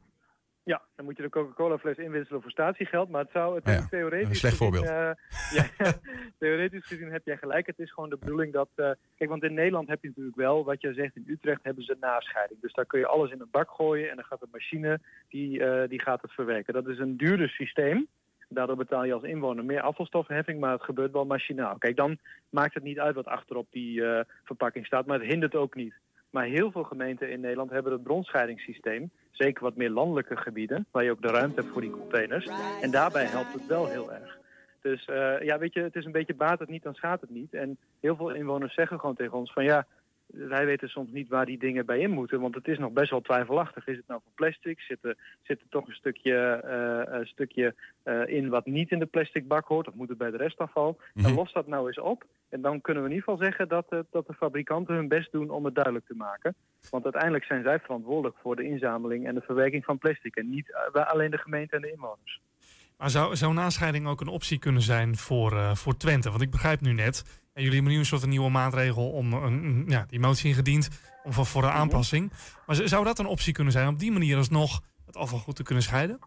Ja, dan moet je de Coca-Cola fles inwisselen voor statiegeld. Maar het zou het Ja, theoretisch een slecht gezien, voorbeeld. eh, ja, theoretisch gezien heb jij gelijk. Het is gewoon de bedoeling dat... eh, kijk, want in Nederland heb je natuurlijk wel, wat je zegt, in Utrecht hebben ze nascheiding. Dus daar kun je alles in een bak gooien en dan gaat de machine, die, die gaat het verwerken. Dat is een duurder systeem. Daardoor betaal je als inwoner meer afvalstoffenheffing, maar het gebeurt wel machinaal. Kijk, dan maakt het niet uit wat achterop die eh, verpakking staat, maar het hindert ook niet. Maar heel veel gemeenten in Nederland hebben het bronscheidingssysteem. Zeker wat meer landelijke gebieden, waar je ook de ruimte hebt voor die containers. En daarbij helpt het wel heel erg. Dus eh, ja, weet je, het is een beetje baat het niet, dan schaadt het niet. En heel veel inwoners zeggen gewoon tegen ons van ja, wij weten soms niet waar die dingen bij in moeten, want het is nog best wel twijfelachtig. Is het nou van plastic? Zit er, zit er toch een stukje, eh, een stukje eh, in wat niet in de plastic bak hoort? Of moet het bij de restafval? En los dat nou eens op. En dan kunnen we in ieder geval zeggen dat, eh, dat de fabrikanten hun best doen om het duidelijk te maken. Want uiteindelijk zijn zij verantwoordelijk voor de inzameling en de verwerking van plastic. En niet alleen de gemeente en de inwoners. Maar zou, zou nascheiding ook een optie kunnen zijn voor, voor Twente? Want ik begrijp nu net, en jullie hebben nu een soort een nieuwe maatregel om een, ja, die motie ingediend om voor, voor een aanpassing. Maar zou dat een optie kunnen zijn om op die manier alsnog het afval goed te kunnen scheiden?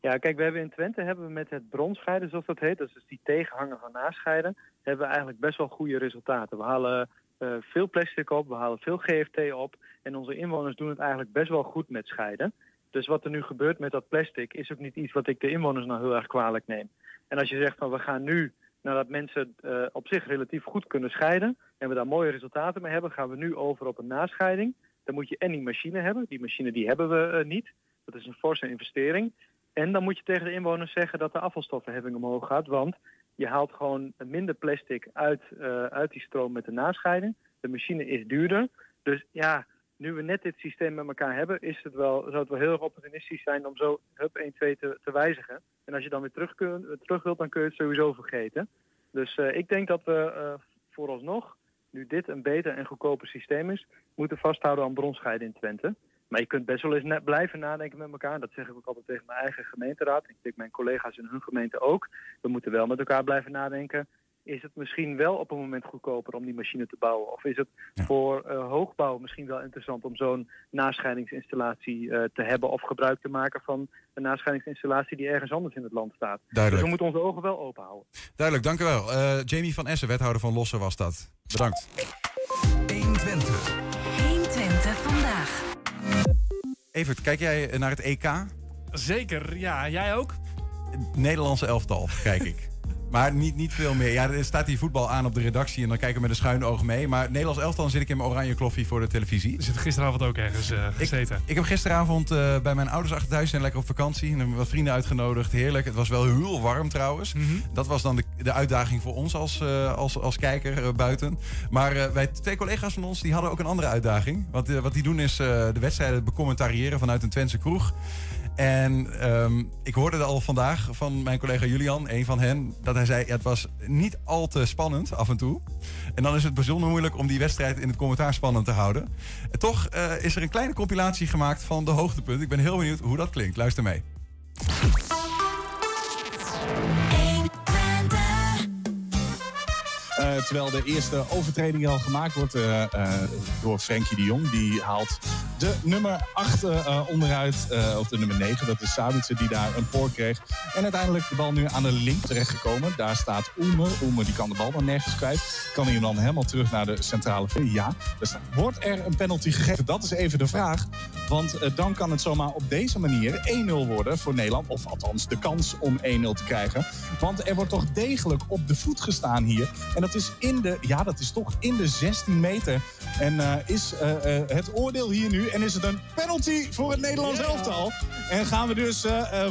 Ja, kijk, we hebben in Twente hebben we met het bronscheiden, zoals dat heet, dat is dus die tegenhanger van nascheiden, hebben we eigenlijk best wel goede resultaten. We halen eh, veel plastic op, we halen veel GFT op en onze inwoners doen het eigenlijk best wel goed met scheiden. Dus wat er nu gebeurt met dat plastic is ook niet iets wat ik de inwoners nou heel erg kwalijk neem. En als je zegt van we gaan nu, nadat mensen eh, op zich relatief goed kunnen scheiden en we daar mooie resultaten mee hebben, gaan we nu over op een nascheiding. Dan moet je en die machine hebben. Die machine die hebben we eh, niet. Dat is een forse investering. En dan moet je tegen de inwoners zeggen dat de afvalstoffenheffing omhoog gaat. Want je haalt gewoon minder plastic uit, eh, uit die stroom met de nascheiding. De machine is duurder. Dus ja, nu we net dit systeem met elkaar hebben, is het wel, zou het wel heel erg opportunistisch zijn om zo hup 1, 2 te, te wijzigen. En als je dan weer terug, terug wilt, dan kun je het sowieso vergeten. Dus eh, ik denk dat we eh, vooralsnog, nu dit een beter en goedkoper systeem is, moeten vasthouden aan bronscheiden in Twente. Maar je kunt best wel eens net blijven nadenken met elkaar. Dat zeg ik ook altijd tegen mijn eigen gemeenteraad. Ik denk mijn collega's in hun gemeente ook. We moeten wel met elkaar blijven nadenken. Is het misschien wel op een moment goedkoper om die machine te bouwen? Of is het voor eh, hoogbouw misschien wel interessant om zo'n nascheidingsinstallatie eh, te hebben of gebruik te maken van een nascheidingsinstallatie die ergens anders in het land staat? Duidelijk. Dus we moeten onze ogen wel open houden. Duidelijk, dank u wel. Eh, Jamie van Essen, wethouder van Lossen was dat. Bedankt. 120. 120 vandaag. Evert, kijk jij naar het EK? Zeker, ja. Jij ook? Nederlandse elftal, kijk ik. Maar niet, niet veel meer. Ja, er staat hier voetbal aan op de redactie en dan kijken we met een schuine oog mee. Maar Nederlands elftal dan zit ik in mijn oranje kloffie voor de televisie. Je zit gisteravond ook ergens eh, gezeten. Ik heb gisteravond eh, bij mijn ouders achter thuis zijn lekker op vakantie. En hebben wat vrienden uitgenodigd. Heerlijk. Het was wel heel warm trouwens. Dat was dan de, de uitdaging voor ons als, eh, als, als kijker buiten. Maar wij, twee collega's van ons die hadden ook een andere uitdaging. Want wat die doen is de wedstrijden becommentariëren vanuit een Twentse kroeg. En ehm, ik hoorde al vandaag van mijn collega Julian, een van hen, dat hij zei: ja, het was niet al te spannend af en toe. En dan is het bijzonder moeilijk om die wedstrijd in het commentaar spannend te houden. En toch eh, is er een kleine compilatie gemaakt van de hoogtepunten. Ik ben heel benieuwd hoe dat klinkt. Luister mee. Terwijl de eerste overtreding al gemaakt wordt eh, eh, door Frenkie de Jong. Die haalt de nummer 8 onderuit, eh, of de nummer 9. Dat is Sabitzer die daar een poor kreeg. En uiteindelijk de bal nu aan de link terechtgekomen. Daar staat Oemer. Oemer die kan de bal dan nergens kwijt. Kan hij hem dan helemaal terug naar de centrale? Ja. Dus wordt er een penalty gegeven? Dat is even de vraag. Want eh, dan kan het zomaar op deze manier 1-0 worden voor Nederland. Of althans de kans om 1-0 te krijgen. Want er wordt toch degelijk op de voet gestaan hier. En dat is in de, ja, dat is toch in de 16 meter. En eh, is eh, eh, het oordeel hier nu. En is het een penalty voor het Nederlands elftal. En gaan we dus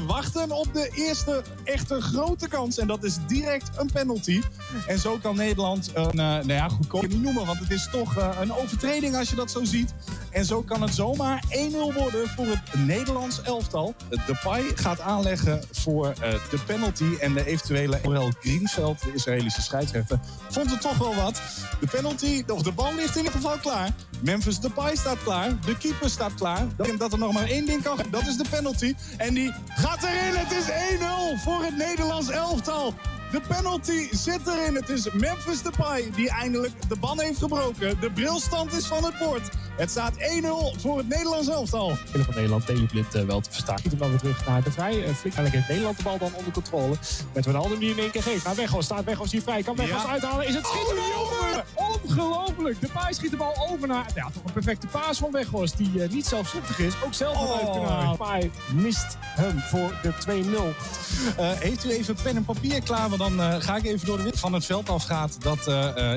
wachten op de eerste echte grote kans. En dat is direct een penalty. En zo kan Nederland een, nou ja, goedkoop niet noemen. Want het is toch een overtreding als je dat zo ziet. En zo kan het zomaar 1-0 worden voor het Nederlands elftal. Depay gaat aanleggen voor eh, de penalty. En de eventuele Orel Greenveld, de Israëlische scheidsrechter, vond het toch wel wat. De penalty, of de bal ligt in ieder geval klaar. Memphis Depay staat klaar. De keeper staat klaar. Dat er nog maar één ding kan. Dat is de penalty. En die gaat erin. Het is 1-0 voor het Nederlands elftal. De penalty zit erin. Het is Memphis Depay die eindelijk de ban heeft gebroken. De brilstand is van het bord. Het staat 1-0 voor het Nederlands elftal. Willem van Nederland, Teleblind uh, wel te verstaan. Schiet hem dan weer terug naar de vrij. Uh, eigenlijk heeft Nederland de bal dan onder controle. Met Ronaldo die in één keer geeft. Naar Weghorst staat Weghorst hier vrij. Kan Weghorst ja. uithalen. Is het schieten oh, over? Ongelooflijk. De paai schiet de bal over naar... Ja, toch een perfecte paas van Weghorst. Die uh, niet zelfzuchtig is. Ook zelf oh. uit kunnen halen. Paai mist hem voor de 2-0. heeft u even pen en papier klaar? Want dan ga ik even door de wit van het veld afgaat. Dat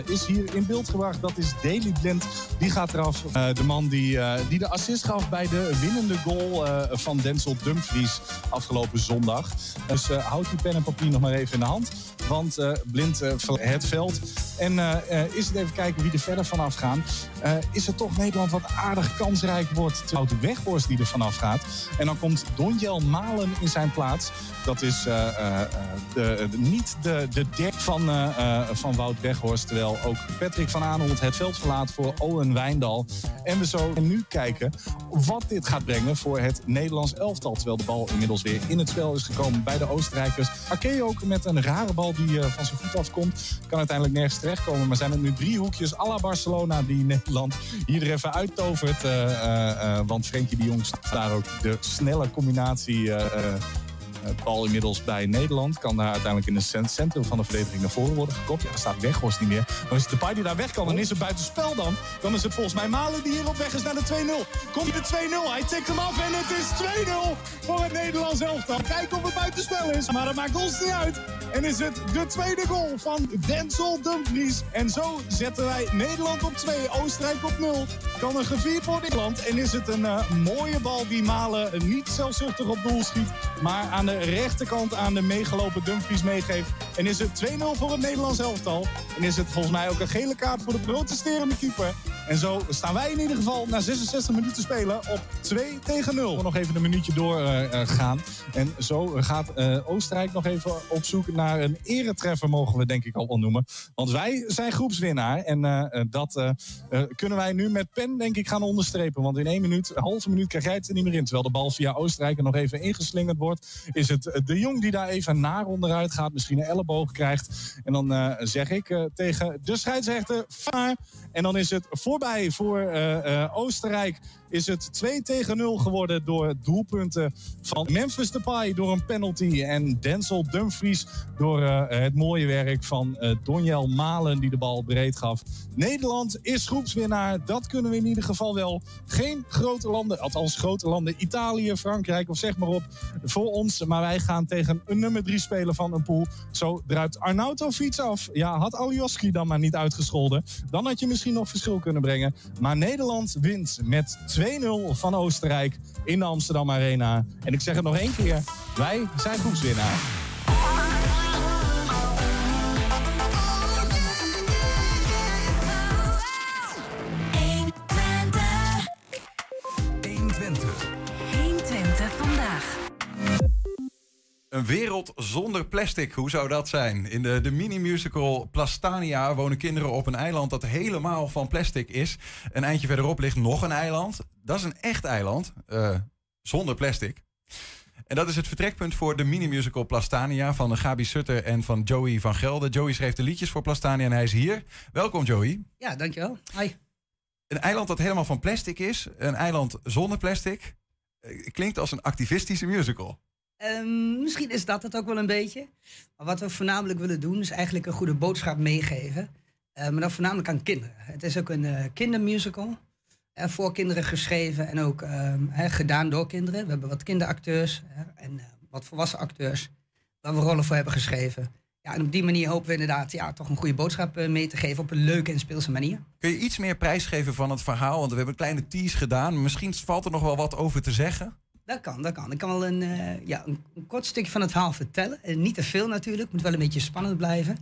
is hier in beeld gebracht. Dat is Daily Blind. Die gaat eraf. De man die, die de assist gaf bij de winnende goal van Denzel Dumfries afgelopen zondag. Dus houd die pen en papier nog maar even in de hand. Want Blind het veld. En is het even kijken wie er verder vanaf gaan. is het toch Nederland wat aardig kansrijk wordt. Terwijl de Weghorst die er vanaf gaat. En dan komt Donjel Malen in zijn plaats. Dat is de, niet de, de dek van, van Wout Weghorst. Terwijl ook Patrick van Aanholt het veld verlaat voor Owen Wijndal. En we zo nu kijken wat dit gaat brengen voor het Nederlands elftal. Terwijl de bal inmiddels weer in het spel is gekomen bij de Oostenrijkers. Arke ook met een rare bal die uh, van zijn voet afkomt. Kan uiteindelijk nergens terechtkomen. Maar zijn er nu drie hoekjes à la Barcelona die Nederland hier er even uittovert. Uh, uh, want Frenkie de Jong staat daar ook de snelle combinatie bal inmiddels bij Nederland. Kan daar uiteindelijk in het centrum van de verdediging naar voren worden gekopt. Ja, daar staat Weghorst niet meer. Is het de Depay die daar weg kan. Dan is het buitenspel dan. Dan is het volgens mij Malen die hier op weg is naar de 2-0. Komt de 2-0? Hij tikt hem af en het is 2-0 voor het Nederlands elftal. Kijken of het buitenspel is. Maar dat maakt ons niet uit. En is het de tweede goal van Denzel Dumfries. En zo zetten wij Nederland op 2, Oostenrijk op 0. Kan er gevierd worden in land. En is het een uh, mooie bal die Malen niet zelfzuchtig op doel schiet. Maar aan de rechterkant aan de meegelopen Dumfries meegeeft. En is het 2-0 voor het Nederlands elftal. En is het volgens mij ook een gele kaart voor de protesterende keeper. En zo staan wij in ieder geval na 66 minuten spelen op 2 tegen 0. We nog even een minuutje doorgaan. Uh, en zo gaat uh, Oostenrijk nog even op zoek naar een eretreffer, mogen we denk ik al wel noemen. Want wij zijn groepswinnaar. En dat kunnen wij nu met pen denk ik gaan onderstrepen. Want in één minuut, een halve minuut krijg jij het er niet meer in. Terwijl de bal via Oostenrijk er nog even ingeslingerd wordt. Is het de Jong die daar even naar onderuit gaat. Misschien een elleboog krijgt. En dan zeg ik tegen de scheidsrechter, vaar. En dan is het voorbij voor uh, uh, Oostenrijk is het 2 tegen 0 geworden door doelpunten van Memphis Depay door een penalty. En Denzel Dumfries door uh, het mooie werk van uh, Donjel Malen die de bal breed gaf. Nederland is groepswinnaar. Dat kunnen we in ieder geval wel. Geen grote landen, althans grote landen. Italië, Frankrijk of zeg maar op voor ons. Maar wij gaan tegen een nummer 3 speler van een pool. Zo druipt Arnautovic af. Ja, had Alioski dan maar niet uitgescholden. Dan had je misschien nog verschil kunnen brengen. Maar Nederland wint met 2 2-0 van Oostenrijk in de Amsterdam Arena. En ik zeg het nog één keer, wij zijn groepswinnaar. Een wereld zonder plastic, hoe zou dat zijn? In de, de mini-musical Plastania wonen kinderen op een eiland dat helemaal van plastic is. Een eindje verderop ligt nog een eiland. Dat is een echt eiland, uh, zonder plastic. En dat is het vertrekpunt voor de mini-musical Plastania van Gabi Sutter en van Joey van Gelder. Joey schreef de liedjes voor Plastania en hij is hier. Welkom Joey. Ja, dankjewel. Hi. Een eiland dat helemaal van plastic is, een eiland zonder plastic. Eh, klinkt als een activistische musical. Um, misschien is dat het ook wel een beetje. Maar wat we voornamelijk willen doen, is eigenlijk een goede boodschap meegeven. Uh, maar dan voornamelijk aan kinderen. Het is ook een uh, kindermusical. Uh, voor kinderen geschreven en ook ehm, gedaan door kinderen. We hebben wat kinderacteurs en wat volwassen acteurs. Waar we rollen voor hebben geschreven. Ja, en op die manier hopen we inderdaad ja, toch een goede boodschap mee te geven op een leuke en speelse manier. Kun je iets meer prijsgeven van het verhaal? Want we hebben een kleine tease gedaan. Misschien valt er nog wel wat over te zeggen. Dat kan, dat kan. Ik kan wel een, uh, ja, een, kort stukje van het verhaal vertellen. En niet te veel natuurlijk, moet wel een beetje spannend blijven.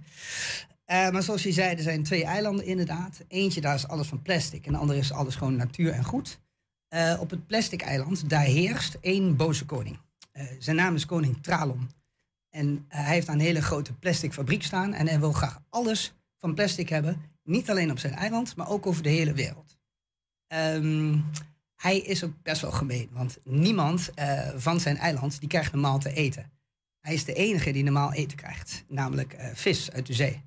Uh, maar zoals je zei, er zijn twee eilanden inderdaad. Eentje, daar is alles van plastic. En de andere is alles gewoon natuur en goed. Op het plastic eiland, daar heerst één boze koning. zijn naam is koning Tralon. En hij heeft een hele grote plastic fabriek staan. En hij wil graag alles van plastic hebben. Niet alleen op zijn eiland, maar ook over de hele wereld. Um, hij is ook best wel gemeen. Want niemand uh, van zijn eiland die krijgt normaal te eten. Hij is de enige die normaal eten krijgt. Namelijk uh, vis uit de zee.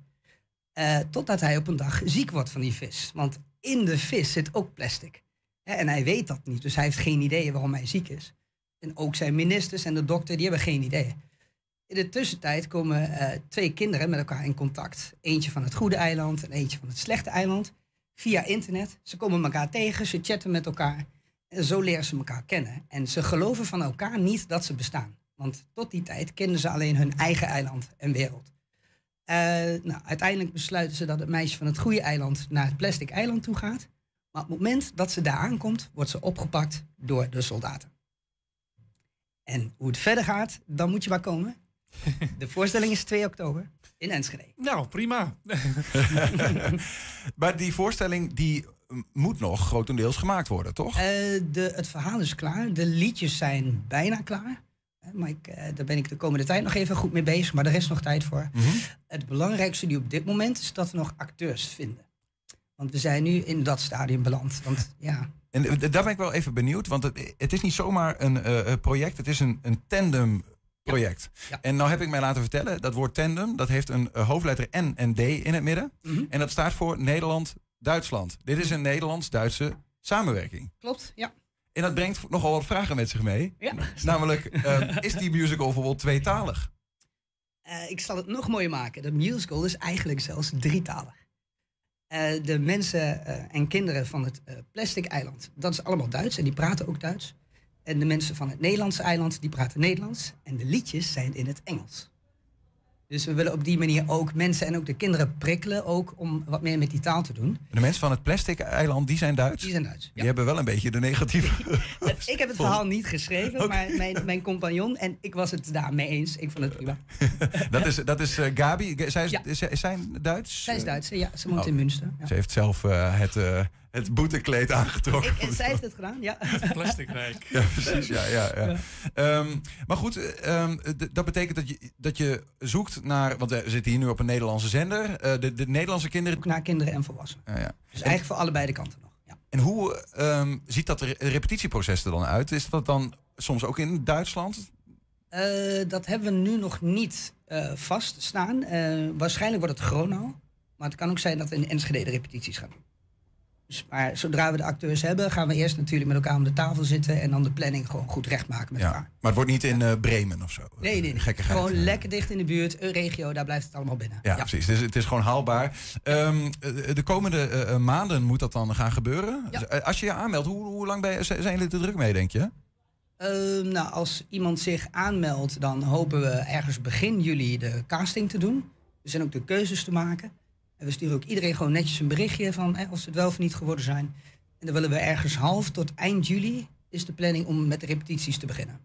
Uh, totdat hij op een dag ziek wordt van die vis. Want in de vis zit ook plastic. En hij weet dat niet, dus hij heeft geen idee waarom hij ziek is. En ook zijn ministers en de dokter, die hebben geen idee. In de tussentijd komen eh, twee kinderen met elkaar in contact. Eentje van het goede eiland en eentje van het slechte eiland. Via internet. Ze komen elkaar tegen, ze chatten met elkaar. Zo leren ze elkaar kennen. En ze geloven van elkaar niet dat ze bestaan. Want tot die tijd kenden ze alleen hun eigen eiland en wereld. Eh, nou, uiteindelijk besluiten ze dat het meisje van het goede eiland naar het plastic eiland toe gaat. Maar op het moment dat ze daar aankomt, wordt ze opgepakt door de soldaten. En hoe het verder gaat, dan moet je maar komen. De voorstelling is 2 oktober in Enschede. Nou, prima. maar die voorstelling die moet nog grotendeels gemaakt worden, toch? Eh, de, het verhaal is klaar. De liedjes zijn bijna klaar. Maar ik, eh, daar ben ik de komende tijd nog even goed mee bezig. Maar er is nog tijd voor. Mhm. Het belangrijkste nu op dit moment is dat we nog acteurs vinden. Want we zijn nu in dat stadium beland. Want ja, En eh, daar ben ik wel even benieuwd, want het, het is niet zomaar een project, het is een, een tandem project. En nou heb ik mij laten vertellen, dat woord tandem, dat heeft een hoofdletter N en D in het midden. Mhm. En dat staat voor Nederland-Duitsland. Dit is een Nederlands-Duitse samenwerking. klopt. Ja. En dat brengt nogal wat vragen met zich mee. Ja. Namelijk, eh, is die musical bijvoorbeeld tweetalig? Eh, ik zal het nog mooier maken. De musical is eigenlijk zelfs drietalig. Eh, de mensen eh, en kinderen van het eh, Plastic Eiland, dat is allemaal Duits en die praten ook Duits. En de mensen van het Nederlandse eiland, die praten Nederlands. En de liedjes zijn in het Engels. Dus we willen op die manier ook mensen en ook de kinderen prikkelen, ook om wat meer met die taal te doen. De mensen van het plastic eiland, die zijn Duits? Die zijn Duits, Die hebben wel een beetje de negatieve... Ik heb het verhaal niet geschreven, maar mijn, mijn compagnon en ik was het daarmee eens. Ik vond het prima. dat is, dat is eh, Gabi. Zij is, is, is zij Duits? Zij is Duits, ja. Ze woont Oh. in Münster. Ja. Ze heeft zelf eh, het, eh, het boetekleed aangetrokken. En zij heeft het gedaan, ja. Plasticrijk. Ja, precies. Ja, ja, ja. Ehm, maar goed, eh, ehm, dat betekent dat je, dat je zoekt naar... Want we zitten hier nu op een Nederlandse zender. eh, de, de Nederlandse kinderen... Naar kinderen en volwassenen. Ja, ja. Dus eigenlijk voor allebei de kanten nog. En hoe ehm, ziet dat re- repetitieproces er dan uit? Is dat dan soms ook in Duitsland? Eh, dat hebben we nu nog niet eh vaststaan. Eh, waarschijnlijk wordt het Gronau. Maar het kan ook zijn dat we in Enschede de repetities gaan doen. Dus, maar zodra we de acteurs hebben, gaan we eerst natuurlijk met elkaar om de tafel zitten en dan de planning gewoon goed recht maken met Ja. elkaar. Maar het wordt niet in eh, Bremen of zo? Nee, nee, nee. Gewoon lekker dicht in de buurt, een regio, daar blijft het allemaal binnen. Ja, precies. Dus het is gewoon haalbaar. Ehm, eh, de komende eh, eh, maanden moet dat dan gaan gebeuren. Dus, eh, als je je aanmeldt, hoe, hoe lang ben zijn jullie er druk mee, denk je? Ehm, nou, als iemand zich aanmeldt, dan hopen we ergens begin juli de casting te doen. Er zijn ook de keuzes te maken. En we sturen ook iedereen gewoon netjes een berichtje van hè, of ze het wel of niet geworden zijn. En dan willen we ergens half tot eind juli is de planning om met de repetities te beginnen.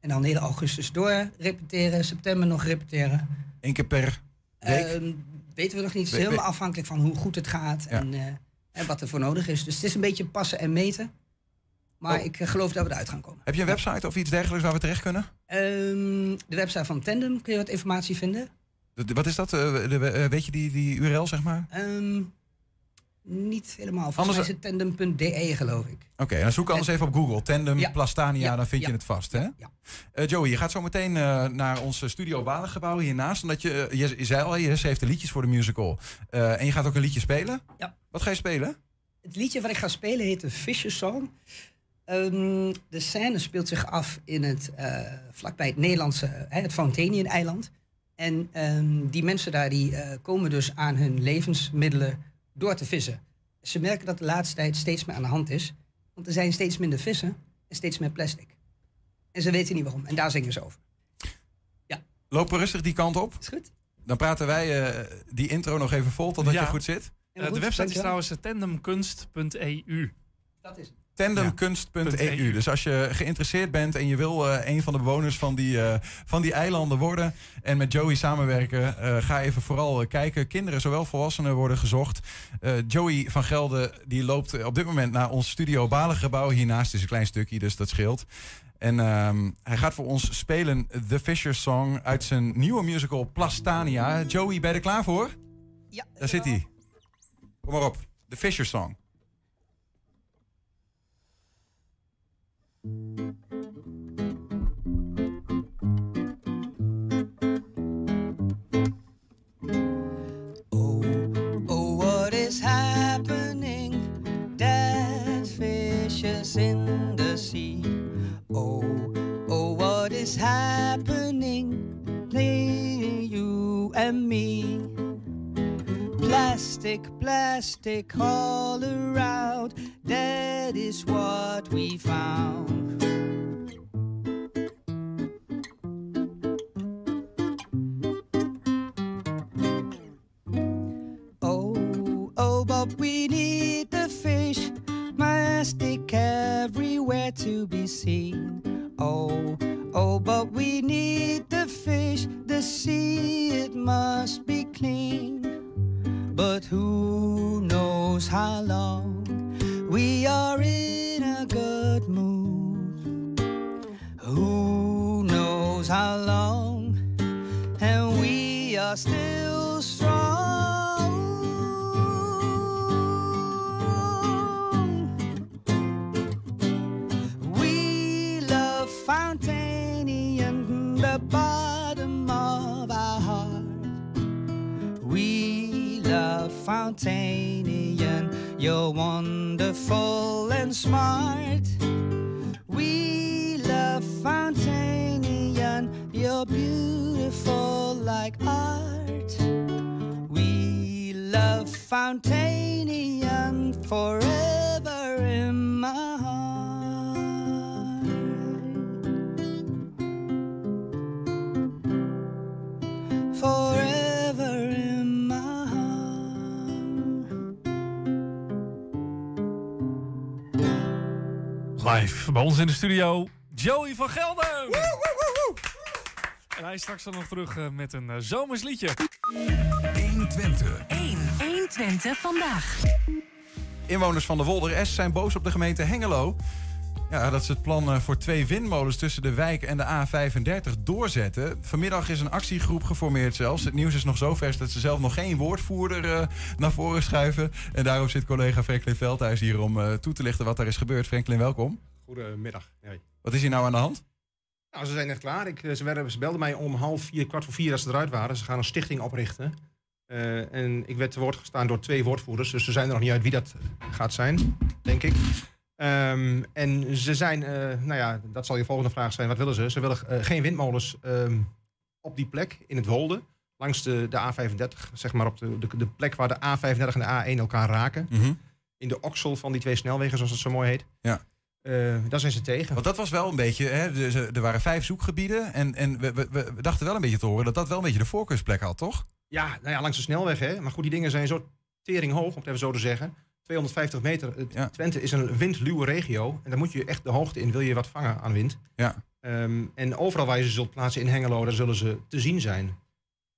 En dan hele augustus door repeteren, september nog repeteren. Eén keer per week? Ehm, weten we nog niet. Het is helemaal afhankelijk van hoe goed het gaat Ja. en, eh, en wat er voor nodig is. Dus het is een beetje passen en meten. Maar Oh. ik eh, geloof dat we eruit gaan komen. Heb je een website of iets dergelijks waar we terecht kunnen? Ehm, de website van Tandem kun je wat informatie vinden. De- Wat is dat? Eh, de- eh, weet je die, die URL, zeg maar? Ehm, niet helemaal. Volgens Anders- mij is het tandem.de geloof ik. Oké, dan zoek anders even op Google. Tandem, Ja. Plastania, Ja, dan vind je het vast, hè? Eh, Joey, je gaat zo meteen eh, naar ons studio Balengebouw hiernaast. Omdat je, je, je zei al, je schreef de liedjes voor de musical. En je gaat ook een liedje spelen? Ja. Wat ga je spelen? Het liedje wat ik ga spelen heet de Fisher Song. Ehm, de scène speelt zich af in het, vlakbij het Nederlandse, hè, het Fontaniën-eiland. En ehm, die mensen daar die, eh, komen dus aan hun levensmiddelen door te vissen. Ze merken dat de laatste tijd steeds meer aan de hand is. Want er zijn steeds minder vissen en steeds meer plastic. En ze weten niet waarom. En daar zingen ze over. Lopen rustig die kant op. Is goed. Dan praten wij eh, die intro nog even vol totdat Ja. je goed zit. Eh, de website is trouwens tandemkunst.eu. Dat is het. Tandemkunst.eu. Dus als je geïnteresseerd bent en je wil eh, een van de bewoners van die, eh, van die eilanden worden en met Joey samenwerken, eh, ga even vooral kijken. Kinderen, zowel volwassenen, worden gezocht. Eh, Joey van Gelder die loopt op dit moment naar ons studio Balengebouw. Hiernaast is een klein stukje, dus dat scheelt. En ehm, hij gaat voor ons spelen The Fisher Song uit zijn nieuwe musical Plastania. Joey, ben je er klaar voor? Ja. Daar zit hij. Kom maar op. The Fisher Song. Oh, oh, is happening? There's fishes in the sea. Oh, oh, what is happening? Play you and me. Plastic, plastic all around. That is what we found. Oh, oh, but we need the fish. Plastic everywhere to be seen. Oh, oh, but we need the fish. The sea, it must be clean. But who knows how long we are in a good mood? Who knows how long? And we are still strong. Fountainian, you're wonderful and smart. We love Fountainian, you're beautiful like art. We love Fountainian forever Live bij ons in de studio, Joey van Gelder. En hij is straks dan nog terug eh, met een eh, zomers liedje. 120. 1. 120 vandaag. Inwoners van de Wolder S zijn boos op de gemeente Hengelo. Ja, dat ze het plan eh, voor twee windmolens tussen de wijk en de A35 doorzetten. Vanmiddag is een actiegroep geformeerd zelfs. Het nieuws is nog zo vers dat ze zelf nog geen woordvoerder eh, naar voren schuiven. En daarom zit collega Franklin Veldhuis hier om eh, toe te lichten wat er is gebeurd. Franklin, welkom. Goedemiddag. Nee. Wat is hier nou aan de hand? Nou, ze zijn net klaar. Ik, ze, werden, ze belden mij om half vier, kwart voor vier dat ze eruit waren. Ze gaan een stichting oprichten. En ik werd te woord gestaan door twee woordvoerders. Dus ze zijn er nog niet uit wie dat gaat zijn, denk ik. Ehm, en ze zijn, eh, nou ja, dat zal je volgende vraag zijn. Wat willen ze? Ze willen eh, geen windmolens ehm, op die plek in het Wolde. Langs de, de A35, zeg maar op de, de, de plek waar de A35 en de A1 elkaar raken. Mhm. In de oksel van die twee snelwegen, zoals het zo mooi heet. Ja. Eh, daar zijn ze tegen. Want dat was wel een beetje, hè, er waren vijf zoekgebieden. En, en we, we, we dachten wel een beetje te horen dat dat wel een beetje de voorkeursplek had, toch? Ja, nou ja, langs de snelweg. Hè. Maar goed, die dingen zijn zo tering hoog, om het even zo te zeggen. 250 meter. Het- Twente is een windluwe regio. En daar moet je echt de hoogte in, wil je wat vangen aan wind. Ja. Ehm, en overal waar je ze zult plaatsen in Hengelo, daar zullen ze te zien zijn.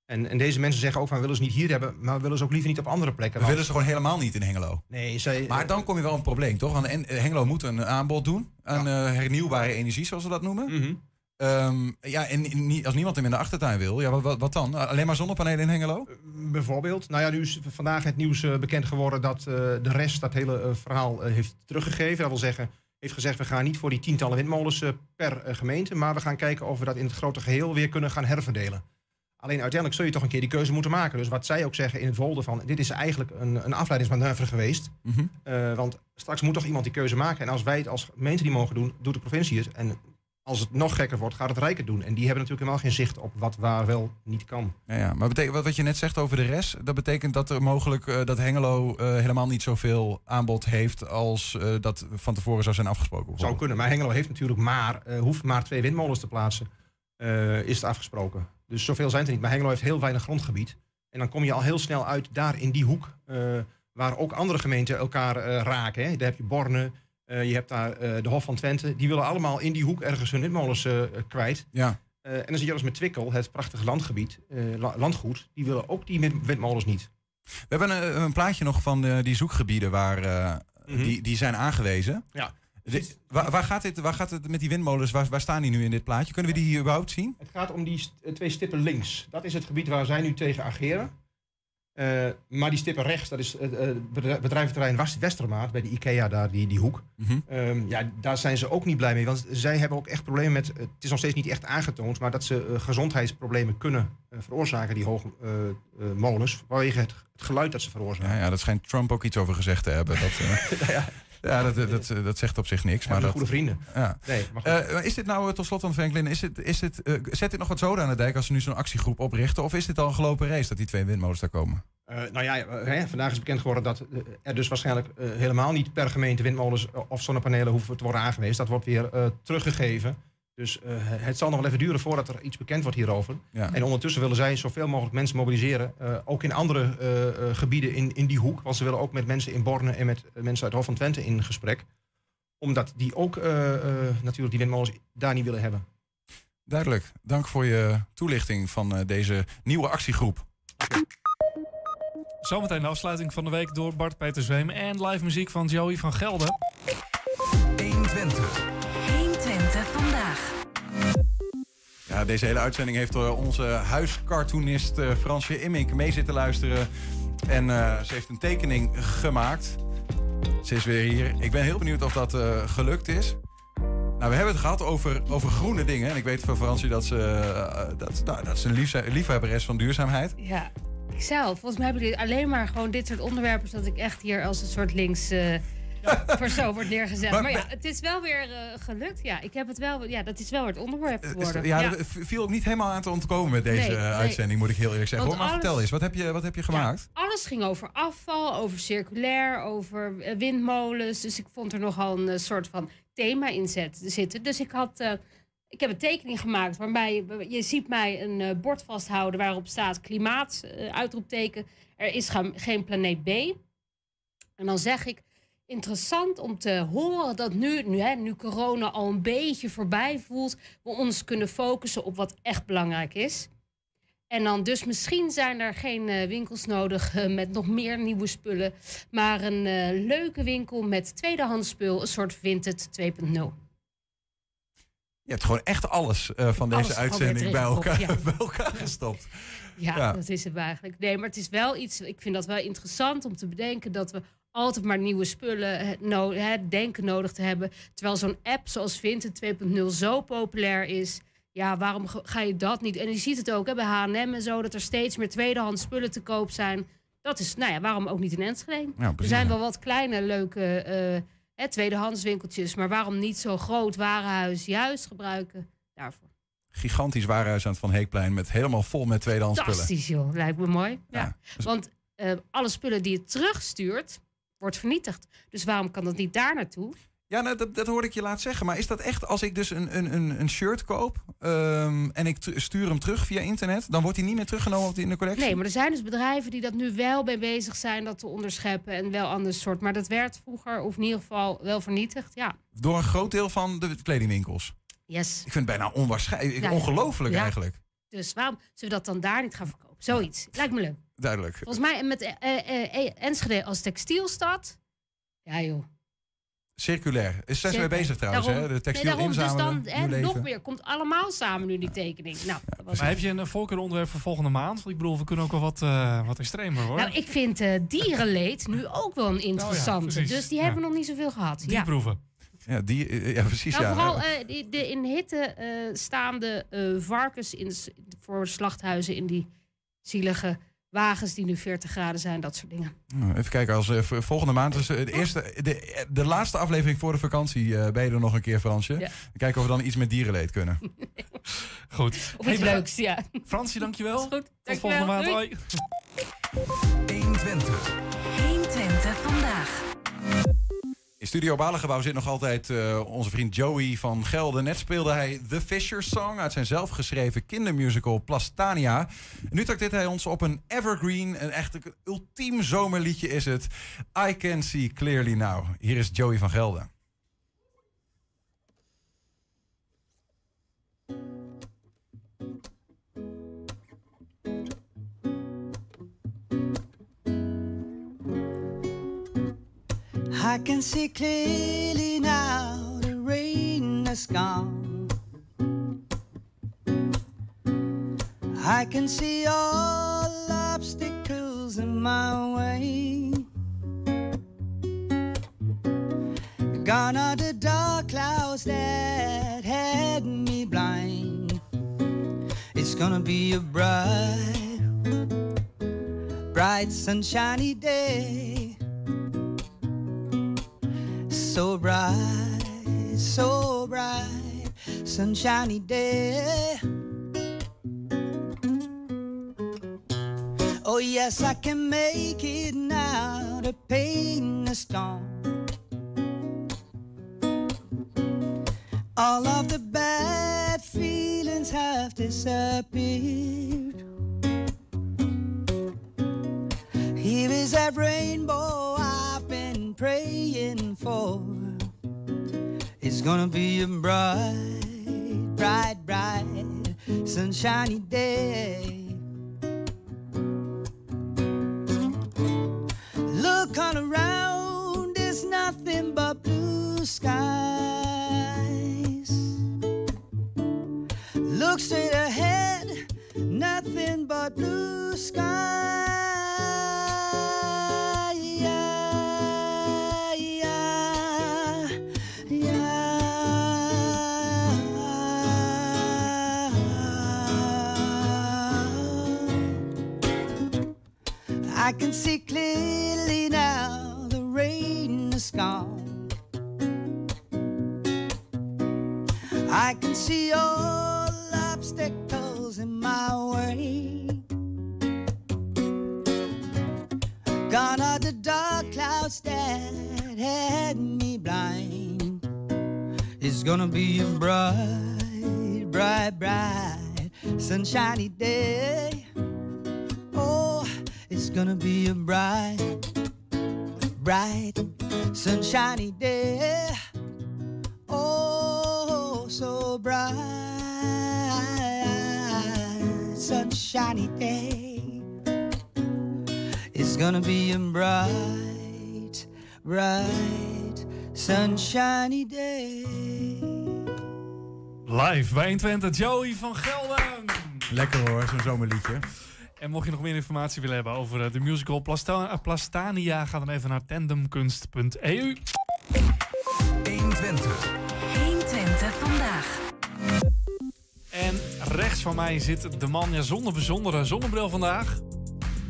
En, en deze mensen zeggen ook van, we willen ze niet hier hebben, maar we willen ze ook liever niet op andere plekken. We willen ze gewoon helemaal niet in Hengelo. Nee, zij, Maar dan kom je wel een probleem, toch? Want en- Hengelo moet een aanbod doen aan eh, hernieuwbare energie, zoals we dat noemen. Mhm. Ehm, ja, en als niemand hem in de achtertuin wil, ja, wat, wat, dan? Alleen maar zonnepanelen in Hengelo? Bijvoorbeeld. Nou ja, nu is vandaag het nieuws eh, bekend geworden dat eh, de rest dat hele eh, verhaal eh, heeft teruggegeven. Dat wil zeggen, heeft gezegd we gaan niet voor die tientallen windmolens eh, per eh, gemeente, maar we gaan kijken of we dat in het grote geheel weer kunnen gaan herverdelen. Alleen uiteindelijk zul je toch een keer die keuze moeten maken. Dus wat zij ook zeggen in het volde van dit is eigenlijk een, een afleidingsmanoeuvre geweest. Mhm. Eh, want straks moet toch iemand die keuze maken. En als wij het als gemeente die mogen doen, doet de provincie het. En als het nog gekker wordt, gaat het Rijk het doen. En die hebben natuurlijk helemaal geen zicht op wat waar wel niet kan. Ja, ja. maar betekent, wat, je net zegt over de rest, dat betekent dat er mogelijk eh, dat Hengelo eh, helemaal niet zoveel aanbod heeft als eh, dat van tevoren zou zijn afgesproken. Zou kunnen, maar Hengelo heeft natuurlijk maar, hoeft maar twee windmolens te plaatsen. is het afgesproken. Dus zoveel zijn er niet. Maar Hengelo heeft heel weinig grondgebied. En dan kom je al heel snel uit daar in die hoek. waar ook andere gemeenten elkaar raken. Hè. Daar heb je Borne, je hebt daar eh, de Hof van Twente. Die willen allemaal in die hoek ergens hun windmolens eh, kwijt. Ja. Eh, en dan zie je als met Twikkel, het prachtige landgebied, eh, la- landgoed. Die willen ook die wind- windmolens niet. We hebben een, een plaatje nog van eh, die zoekgebieden waar eh, die, die zijn aangewezen. Ja. De- waar, waar, gaat dit, waar gaat het met die windmolens? Waar, waar staan die nu in dit plaatje? Kunnen we die hier überhaupt zien? Het gaat om die st- eh, twee stippen links. Dat is het gebied waar zij nu tegen ageren. Eh, maar die stippen rechts, dat is het eh, bedrijf- bedrijventerrein Westermaat, bij de IKEA daar, die, die hoek. Mhm. Ehm, ja, daar zijn ze ook niet blij mee. Want zij hebben ook echt problemen met, het is nog steeds niet echt aangetoond, maar dat ze eh, gezondheidsproblemen kunnen eh, veroorzaken, die hoge eh, eh, molens, vanwege het, het geluid dat ze veroorzaken. Ja, ja, daar schijnt Trump ook iets over gezegd te hebben. Dat, eh, Ja, dat, dat, dat, dat zegt op zich niks. maar dat, goede vrienden. Ja. Nee, maar goed. Eh, maar is dit nou, eh, tot slot van Franklin, is dit, is dit, eh, zet dit nog wat zoden aan de dijk als ze nu zo'n actiegroep oprichten? Of is dit al een gelopen race dat die twee windmolens daar komen? Eh, nou ja, eh, hè, vandaag is bekend geworden dat eh, er dus waarschijnlijk eh, helemaal niet per gemeente windmolens eh, of zonnepanelen hoeven te worden aangewezen. Dat wordt weer eh, teruggegeven. Dus eh, het zal nog wel even duren voordat er iets bekend wordt hierover. Ja. En ondertussen willen zij zoveel mogelijk mensen mobiliseren. eh, ook in andere eh, eh, gebieden in, in die hoek. Want ze willen ook met mensen in Borne en met mensen uit Hof van Twente in gesprek. Omdat die ook eh, eh, natuurlijk die windmolens daar niet willen hebben. Duidelijk. Dank voor je toelichting van eh, deze nieuwe actiegroep. Zometeen de afsluiting van de week door Bart Peter Zweem en live muziek van Joey van Gelder. 120. 120 Deze hele uitzending heeft eh, onze huiscartoonist eh, Fransje Immink mee zitten luisteren. En eh, ze heeft een tekening gemaakt. Ze is weer hier. Ik ben heel benieuwd of dat gelukt is. Nou, we hebben het gehad over, over groene dingen. En ik weet van Fransje dat ze, dat, nou, dat ze een liefhe- liefhebber is van duurzaamheid. Ja, ik zelf. Volgens mij heb ik alleen maar gewoon dit soort onderwerpen... zodat ik echt hier als een soort links eh persoon wordt neergezet. Maar Maar, ja, het is wel weer eh, gelukt. Ja, ik heb het wel... Ja, dat is wel het onderwerp Is- geworden. ja, Ja. dat viel ook niet helemaal aan te ontkomen met deze Nee, eh, nee. uitzending, moet ik heel eerlijk zeggen. Hoor. Maar alles- vertel eens, wat heb je, wat heb je gemaakt? Alles ging over afval, over circulair, over eh, windmolens. Dus ik vond er nogal een eh, soort van thema in zitten. Dus ik had... eh, ik heb een tekening gemaakt waarbij je, ziet mij een eh, bord vasthouden waarop staat klimaat, eh, uitroepteken. Er is geen planeet B. En dan zeg ik, interessant om te horen dat nu, nu, hè, nu corona al een beetje voorbij voelt, we ons kunnen focussen op wat echt belangrijk is. En dan dus misschien zijn er geen eh, winkels nodig eh, met nog meer nieuwe spullen, maar een eh, leuke winkel met tweedehands spul, een soort Vinted 2.0. Je hebt gewoon echt alles van deze uitzending bij elkaar, ja. bij elkaar gestopt. Ja, Ja. dat is het eigenlijk. Nee, maar het is wel iets. Ik vind dat wel interessant om te bedenken dat we altijd maar nieuwe spullen, eh, no, hè, denken nodig te hebben. Terwijl zo'n app zoals Vinted 2.0 zo populair is. Ja, waarom ga je dat niet? En je ziet het ook hè, bij H&M en zo, dat er steeds meer tweedehands spullen te koop zijn. Dat is, nou ja, waarom ook niet in Enschede? Ja, er zijn wel wat kleine, leuke eh, hè, tweedehands winkeltjes. Maar waarom niet zo'n groot warenhuis juist gebruiken daarvoor? Gigantisch warenhuis aan het Van Heekplein met helemaal vol met tweedehands spullen. Fantastisch, joh. Lijkt me mooi. Ja. Want eh, alle spullen die je terugstuurt, wordt vernietigd. Dus waarom kan dat niet daar naartoe? Ja, nou, dat, dat hoorde ik je laatst zeggen. Maar is dat echt als ik dus een, een, een, shirt koop ehm, en ik stuur hem terug via internet, dan wordt hij niet meer teruggenomen in de collectie? Nee, maar er zijn dus bedrijven die dat nu wel mee bezig zijn, dat te onderscheppen en wel anders soort. Maar dat werd vroeger, of in ieder geval wel vernietigd. Ja, Door een groot deel van de kledingwinkels. yes. Ik vind het bijna onwaarschijnlijk, ja. ongelooflijk Ja. eigenlijk. Dus waarom zullen we dat dan daar niet gaan verkopen? Zoiets. Lijkt me leuk. Duidelijk. Volgens mij met eh, eh, eh, Enschede als textielstad. Ja, joh. Circulair. Is zijn ze mee bezig trouwens, Daarom- hè? De nee, textiel daarom, inzamelen, Dus dan, hè, nog meer. Komt allemaal samen nu die tekening. Nou, dat was Maar heb je een voorkeuronderwerp voor volgende maand? Want ik bedoel, we kunnen ook wel wat, eh, wat extremer hoor. Nou, ik vind eh, dierenleed nu ook wel een interessante. precies. dus die Ja. hebben we nog niet zoveel gehad. Die ja. proeven. Ja, die, ja precies. Nou, ja. vooral eh, die- de in hitte eh, staande eh, varkens in, voor slachthuizen in die zielige wagens die nu 40 graden zijn, dat soort dingen. Nou, Even kijken, als eh, volgende maand, dus eh, de, eerste, de, de laatste aflevering voor de vakantie, eh, ben je er nog een keer, Fransje. Ja. Dan kijken of we dan iets met dierenleed kunnen. Goed. Of iets leuks, ja. Fransje, dankjewel. Is goed. Tot volgende maand. Doei. Hoi. 120. 120 vandaag. In Studio Balengebouw zit nog altijd eh, onze vriend Joey van Gelder. Net speelde hij The Fisher Song uit zijn zelfgeschreven kindermusical Plastania. En nu trakteert hij ons op een evergreen, een echt ultiem zomerliedje is het. I Can See Clearly Now. Hier is Joey van Gelder. I can see clearly now the rain has gone. I can see all obstacles in my way. Gone are the dark clouds that had me blind. It's gonna be a bright, bright sunshiny day. so bright, so bright, sunshiny day. Oh, yes, I can make it now to paint the storm. Gonna be a bright, bright, bright, sunshiny day. I can see all obstacles in my way. Gone are the dark clouds that had me blind. It's gonna be a bright, bright, bright, sunshiny day. Oh, it's gonna be a bright, bright, sunshiny day. Oh, so bright, sunshiny day. It's gonna be a bright, bright, sunshiny day. Live bij 120, Joey van Gelder. Lekker hoor, zo'n zomerliedje. En mocht je nog meer informatie willen hebben over eh, de musical Plasta- eh, Plastania, ga dan even naar tandemkunst.eu. 120. 120 vandaag. En rechts van mij zit de man ja, zonder bijzondere zonnebril vandaag.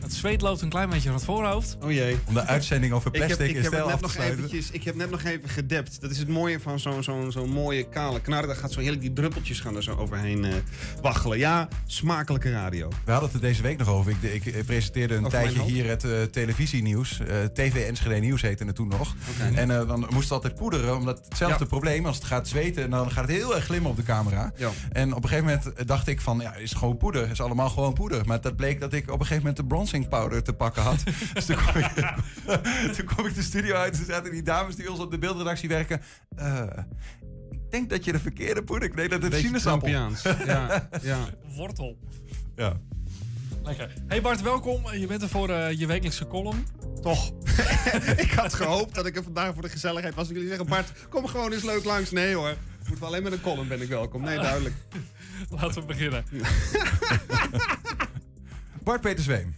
Het zweet loopt een klein beetje van het voorhoofd. Oh jee. Om de uitzending over Ik heb, plastic ik in heb, net af te nog sluiten. eventjes, ik heb net nog even gedept. Dat is het mooie van zo'n zo'n zo'n mooie kale knar. Daar gaat zo heerlijk die druppeltjes gaan er zo overheen eh waggelen. Ja, smakelijke radio. We hadden het er deze week nog over. Ik, ik, presenteerde een Over tijdje hier het eh, televisienieuws. Eh, TV Enschede Nieuws heette het toen nog. En eh, dan moest het altijd poederen, omdat hetzelfde Ja. probleem. Als het gaat zweten, dan gaat het heel erg glimmen op de camera. Ja. En op een gegeven moment dacht ik van, ja, is gewoon poeder. Het is allemaal gewoon poeder. Maar dat bleek dat ik op een gegeven moment de bronzing powder te pakken had. dus toen kwam, ik, toen kwam ik de studio uit. en zaten die dames die ons op de beeldredactie werken. eh, ik denk dat je de verkeerde poeder... Nee, dat het sinaasappel. Ja, ja. Wortel. Ja. Lekker. Hey Bart, welkom. Je bent er voor eh, je wekelijkse column. Toch. ik had gehoopt dat ik er vandaag voor de gezelligheid was. Jullie zeggen, Bart, kom gewoon eens leuk langs. Nee hoor. Moet wel alleen met een column ben ik welkom. Nee, duidelijk. Laten we beginnen. Bart Peter Zweem.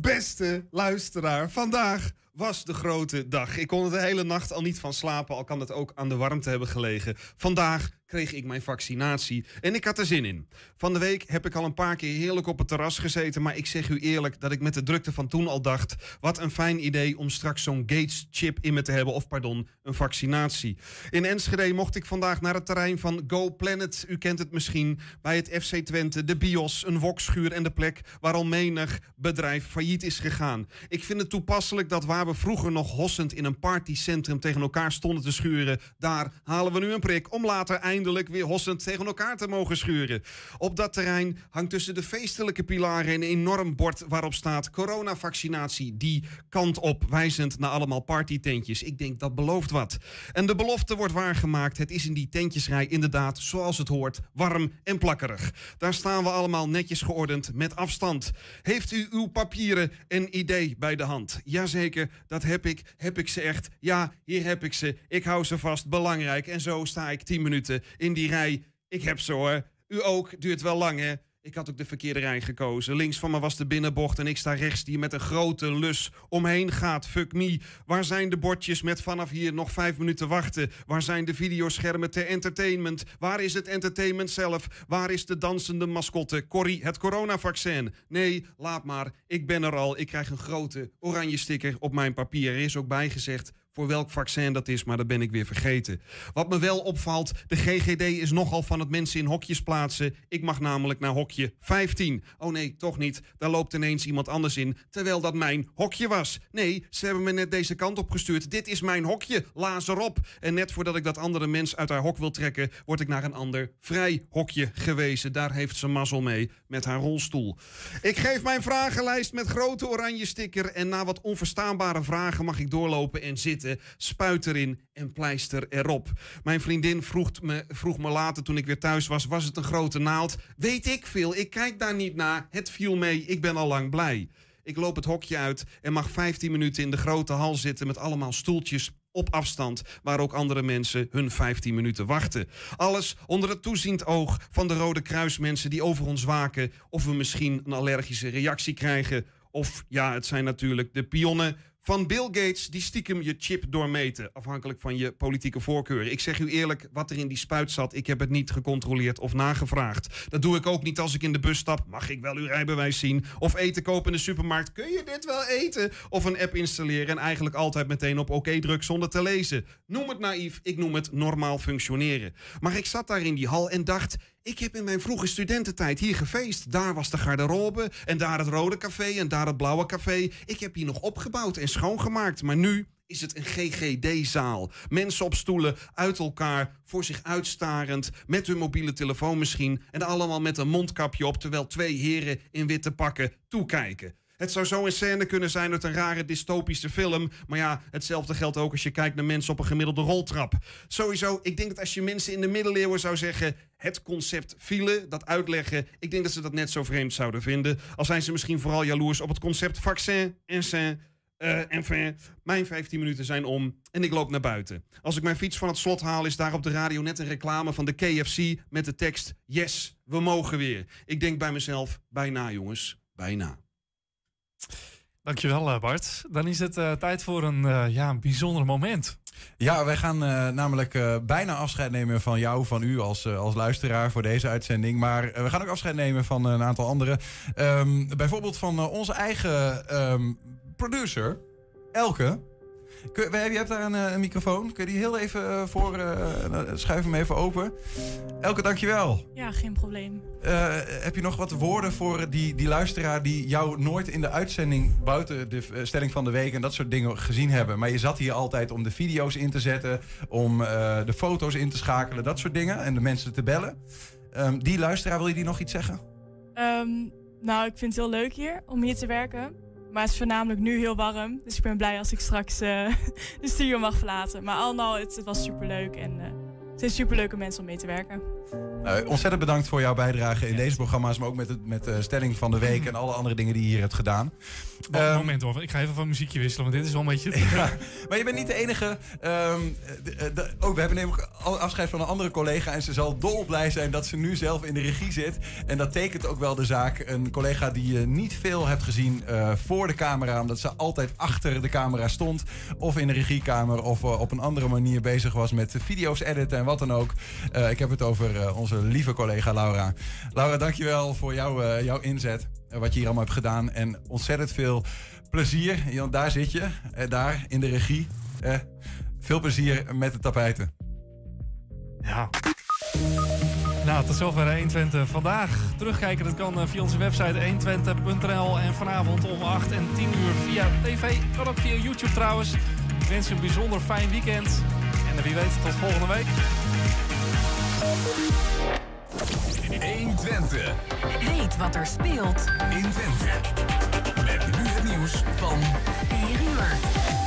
Beste luisteraar, vandaag was de grote dag. Ik kon er de hele nacht al niet van slapen, al kan het ook aan de warmte hebben gelegen. Vandaag kreeg ik mijn vaccinatie en ik had er zin in. Van de week heb ik al een paar keer heerlijk op het terras gezeten, maar ik zeg u eerlijk dat ik met de drukte van toen al dacht: wat een fijn idee om straks zo'n Gates-chip in me te hebben, of pardon, een vaccinatie. In Enschede mocht ik vandaag naar het terrein van Go Planet. U kent het misschien bij het FC Twente, de bios, een wokschuur en de plek waar al menig bedrijf failliet is gegaan. Ik vind het toepasselijk dat waar we vroeger nog hossend in een partycentrum tegen elkaar stonden te schuren, daar halen we nu een prik om later eindelijk weer hossend tegen elkaar te mogen schuren. Op dat terrein hangt tussen de feestelijke pilaren een enorm bord waarop staat coronavaccinatie die kant op, wijzend naar allemaal partytentjes. Ik denk dat belooft wat. En de belofte wordt waargemaakt. Het is in die tentjesrij inderdaad, zoals het hoort, warm en plakkerig. Daar staan we allemaal netjes geordend met afstand. Heeft u uw papieren en idee bij de hand? Jazeker, dat heb ik. Heb ik ze echt? Ja, hier heb ik ze. Ik hou ze vast. Belangrijk. En zo sta ik 10 minuten in die rij. Ik heb ze hoor. U ook. Duurt wel lang hè? Ik had ook de verkeerde rij gekozen. Links van me was de binnenbocht en ik sta rechts die met een grote lus omheen gaat. Fuck me. Waar zijn de bordjes met vanaf hier nog vijf minuten wachten? Waar zijn de videoschermen ter entertainment? Waar is het entertainment zelf? Waar is de dansende mascotte? Corrie, het coronavaccin. Nee, laat maar. Ik ben er al. Ik krijg een grote oranje sticker op mijn papier. Er is ook bijgezegd voor welk vaccin dat is, maar dat ben ik weer vergeten. Wat me wel opvalt, de GGD is nogal van het mensen in hokjes plaatsen. Ik mag namelijk naar hokje 15. Oh nee, toch niet. Daar loopt ineens iemand anders in, terwijl dat mijn hokje was. Nee, ze hebben me net deze kant op gestuurd. Dit is mijn hokje, laas erop. En net voordat ik dat andere mens uit haar hok wil trekken, word ik naar een ander vrij hokje gewezen. Daar heeft ze mazzel mee met haar rolstoel. Ik geef mijn vragenlijst met grote oranje sticker. En na wat onverstaanbare vragen mag ik doorlopen en zitten. Spuit erin en pleister erop. Mijn vriendin vroeg me, vroeg me later toen ik weer thuis was: was het een grote naald? Weet ik veel. Ik kijk daar niet naar. Het viel mee. Ik ben al lang blij. Ik loop het hokje uit en mag 15 minuten in de grote hal zitten met allemaal stoeltjes op afstand, waar ook andere mensen hun 15 minuten wachten. Alles onder het toeziend oog van de Rode Kruismensen die over ons waken of we misschien een allergische reactie krijgen. Of ja, het zijn natuurlijk de pionnen van Bill Gates die stiekem je chip doormeten, afhankelijk van je politieke voorkeur. Ik zeg u eerlijk, wat er in die spuit zat, ik heb het niet gecontroleerd of nagevraagd. Dat doe ik ook niet als ik in de bus stap. Mag ik wel uw rijbewijs zien? Of eten kopen in de supermarkt? Kun je dit wel eten? Of een app installeren en eigenlijk altijd meteen op oké druk zonder te lezen. Noem het naïef, ik noem het normaal functioneren. Maar ik zat daar in die hal en dacht, ik heb in mijn vroege studententijd hier gefeest. Daar was de garderobe en daar het rode café en daar het blauwe café. Ik heb hier nog opgebouwd en schoongemaakt. Maar nu is het een GGD-zaal. Mensen op stoelen, uit elkaar, voor zich uitstarend, met hun mobiele telefoon misschien... en allemaal met een mondkapje op, terwijl twee heren in witte pakken toekijken. Het zou zo een scène kunnen zijn uit een rare dystopische film. Maar ja, hetzelfde geldt ook als je kijkt naar mensen op een gemiddelde roltrap. Sowieso, ik denk dat als je mensen in de middeleeuwen zou zeggen... het concept file, dat uitleggen... ik denk dat ze dat net zo vreemd zouden vinden. Al zijn ze misschien vooral jaloers op het concept vaccin en saint... Uh, enfin, mijn 15 minuten zijn om en ik loop naar buiten. Als ik mijn fiets van het slot haal, is daar op de radio net een reclame van de KFC met de tekst: Yes, we mogen weer. Ik denk bij mezelf: bijna, jongens, bijna. Dankjewel, eh, Bart. Dan is het uh, tijd voor een, uh, ja, een bijzonder moment. Ja, wij gaan namelijk bijna afscheid nemen van jou, van u als, als luisteraar voor deze uitzending. Maar we gaan ook afscheid nemen van een aantal anderen. Um, bijvoorbeeld van onze eigen um, producer, Elke. Kun, je hebt daar een, een, microfoon. Kun je die heel even uh, voor... Uh, schuif hem even open. Elke, dankjewel. Ja, geen probleem. Uh, heb je nog wat woorden voor die, die luisteraar... die jou nooit in de uitzending... buiten de stelling van de week en dat soort dingen gezien hebben. Maar je zat hier altijd om de video's in te zetten... om de foto's in te schakelen, dat soort dingen. En de mensen te bellen. Um, die luisteraar, wil je die nog iets zeggen? Um, nou, ik vind het heel leuk hier om hier te werken. Maar het is voornamelijk nu heel warm. Dus ik ben blij als ik straks uh, de studio mag verlaten. Maar al het, was superleuk. En uh, het zijn superleuke mensen om mee te werken. Nou, ontzettend bedankt voor jouw bijdrage in deze programma's. Maar ook met, het, met de stelling van de week en alle andere dingen die je hier hebt gedaan. Um, moment hoor, ik ga even van muziekje wisselen, want dit is wel een beetje... Ja, maar je bent niet de enige. Um, de, de, oh, we hebben namelijk afscheid van een andere collega. En ze zal dolblij zijn dat ze nu zelf in de regie zit. En dat tekent ook wel de zaak. Een collega die je niet veel hebt gezien uh, voor de camera. Omdat ze altijd achter de camera stond. Of in de regiekamer. Of uh, op een andere manier bezig was met video's editen en wat dan ook. Uh, ik heb het over onze lieve collega Laura. Laura, dankjewel voor jou, jouw inzet. wat je hier allemaal hebt gedaan. En ontzettend veel plezier. Want daar zit je. daar in de regie. veel plezier met de tapijten. Ja. Nou, tot zover 120 vandaag. Terugkijken, dat kan via onze website 120.nl en vanavond om 8 en 10 uur via tv. Kan ook via YouTube trouwens. Ik wens je een bijzonder fijn weekend. En wie weet, tot volgende week. 120. Weet wat er speelt in Twente. Met nu het nieuws van 4 uur.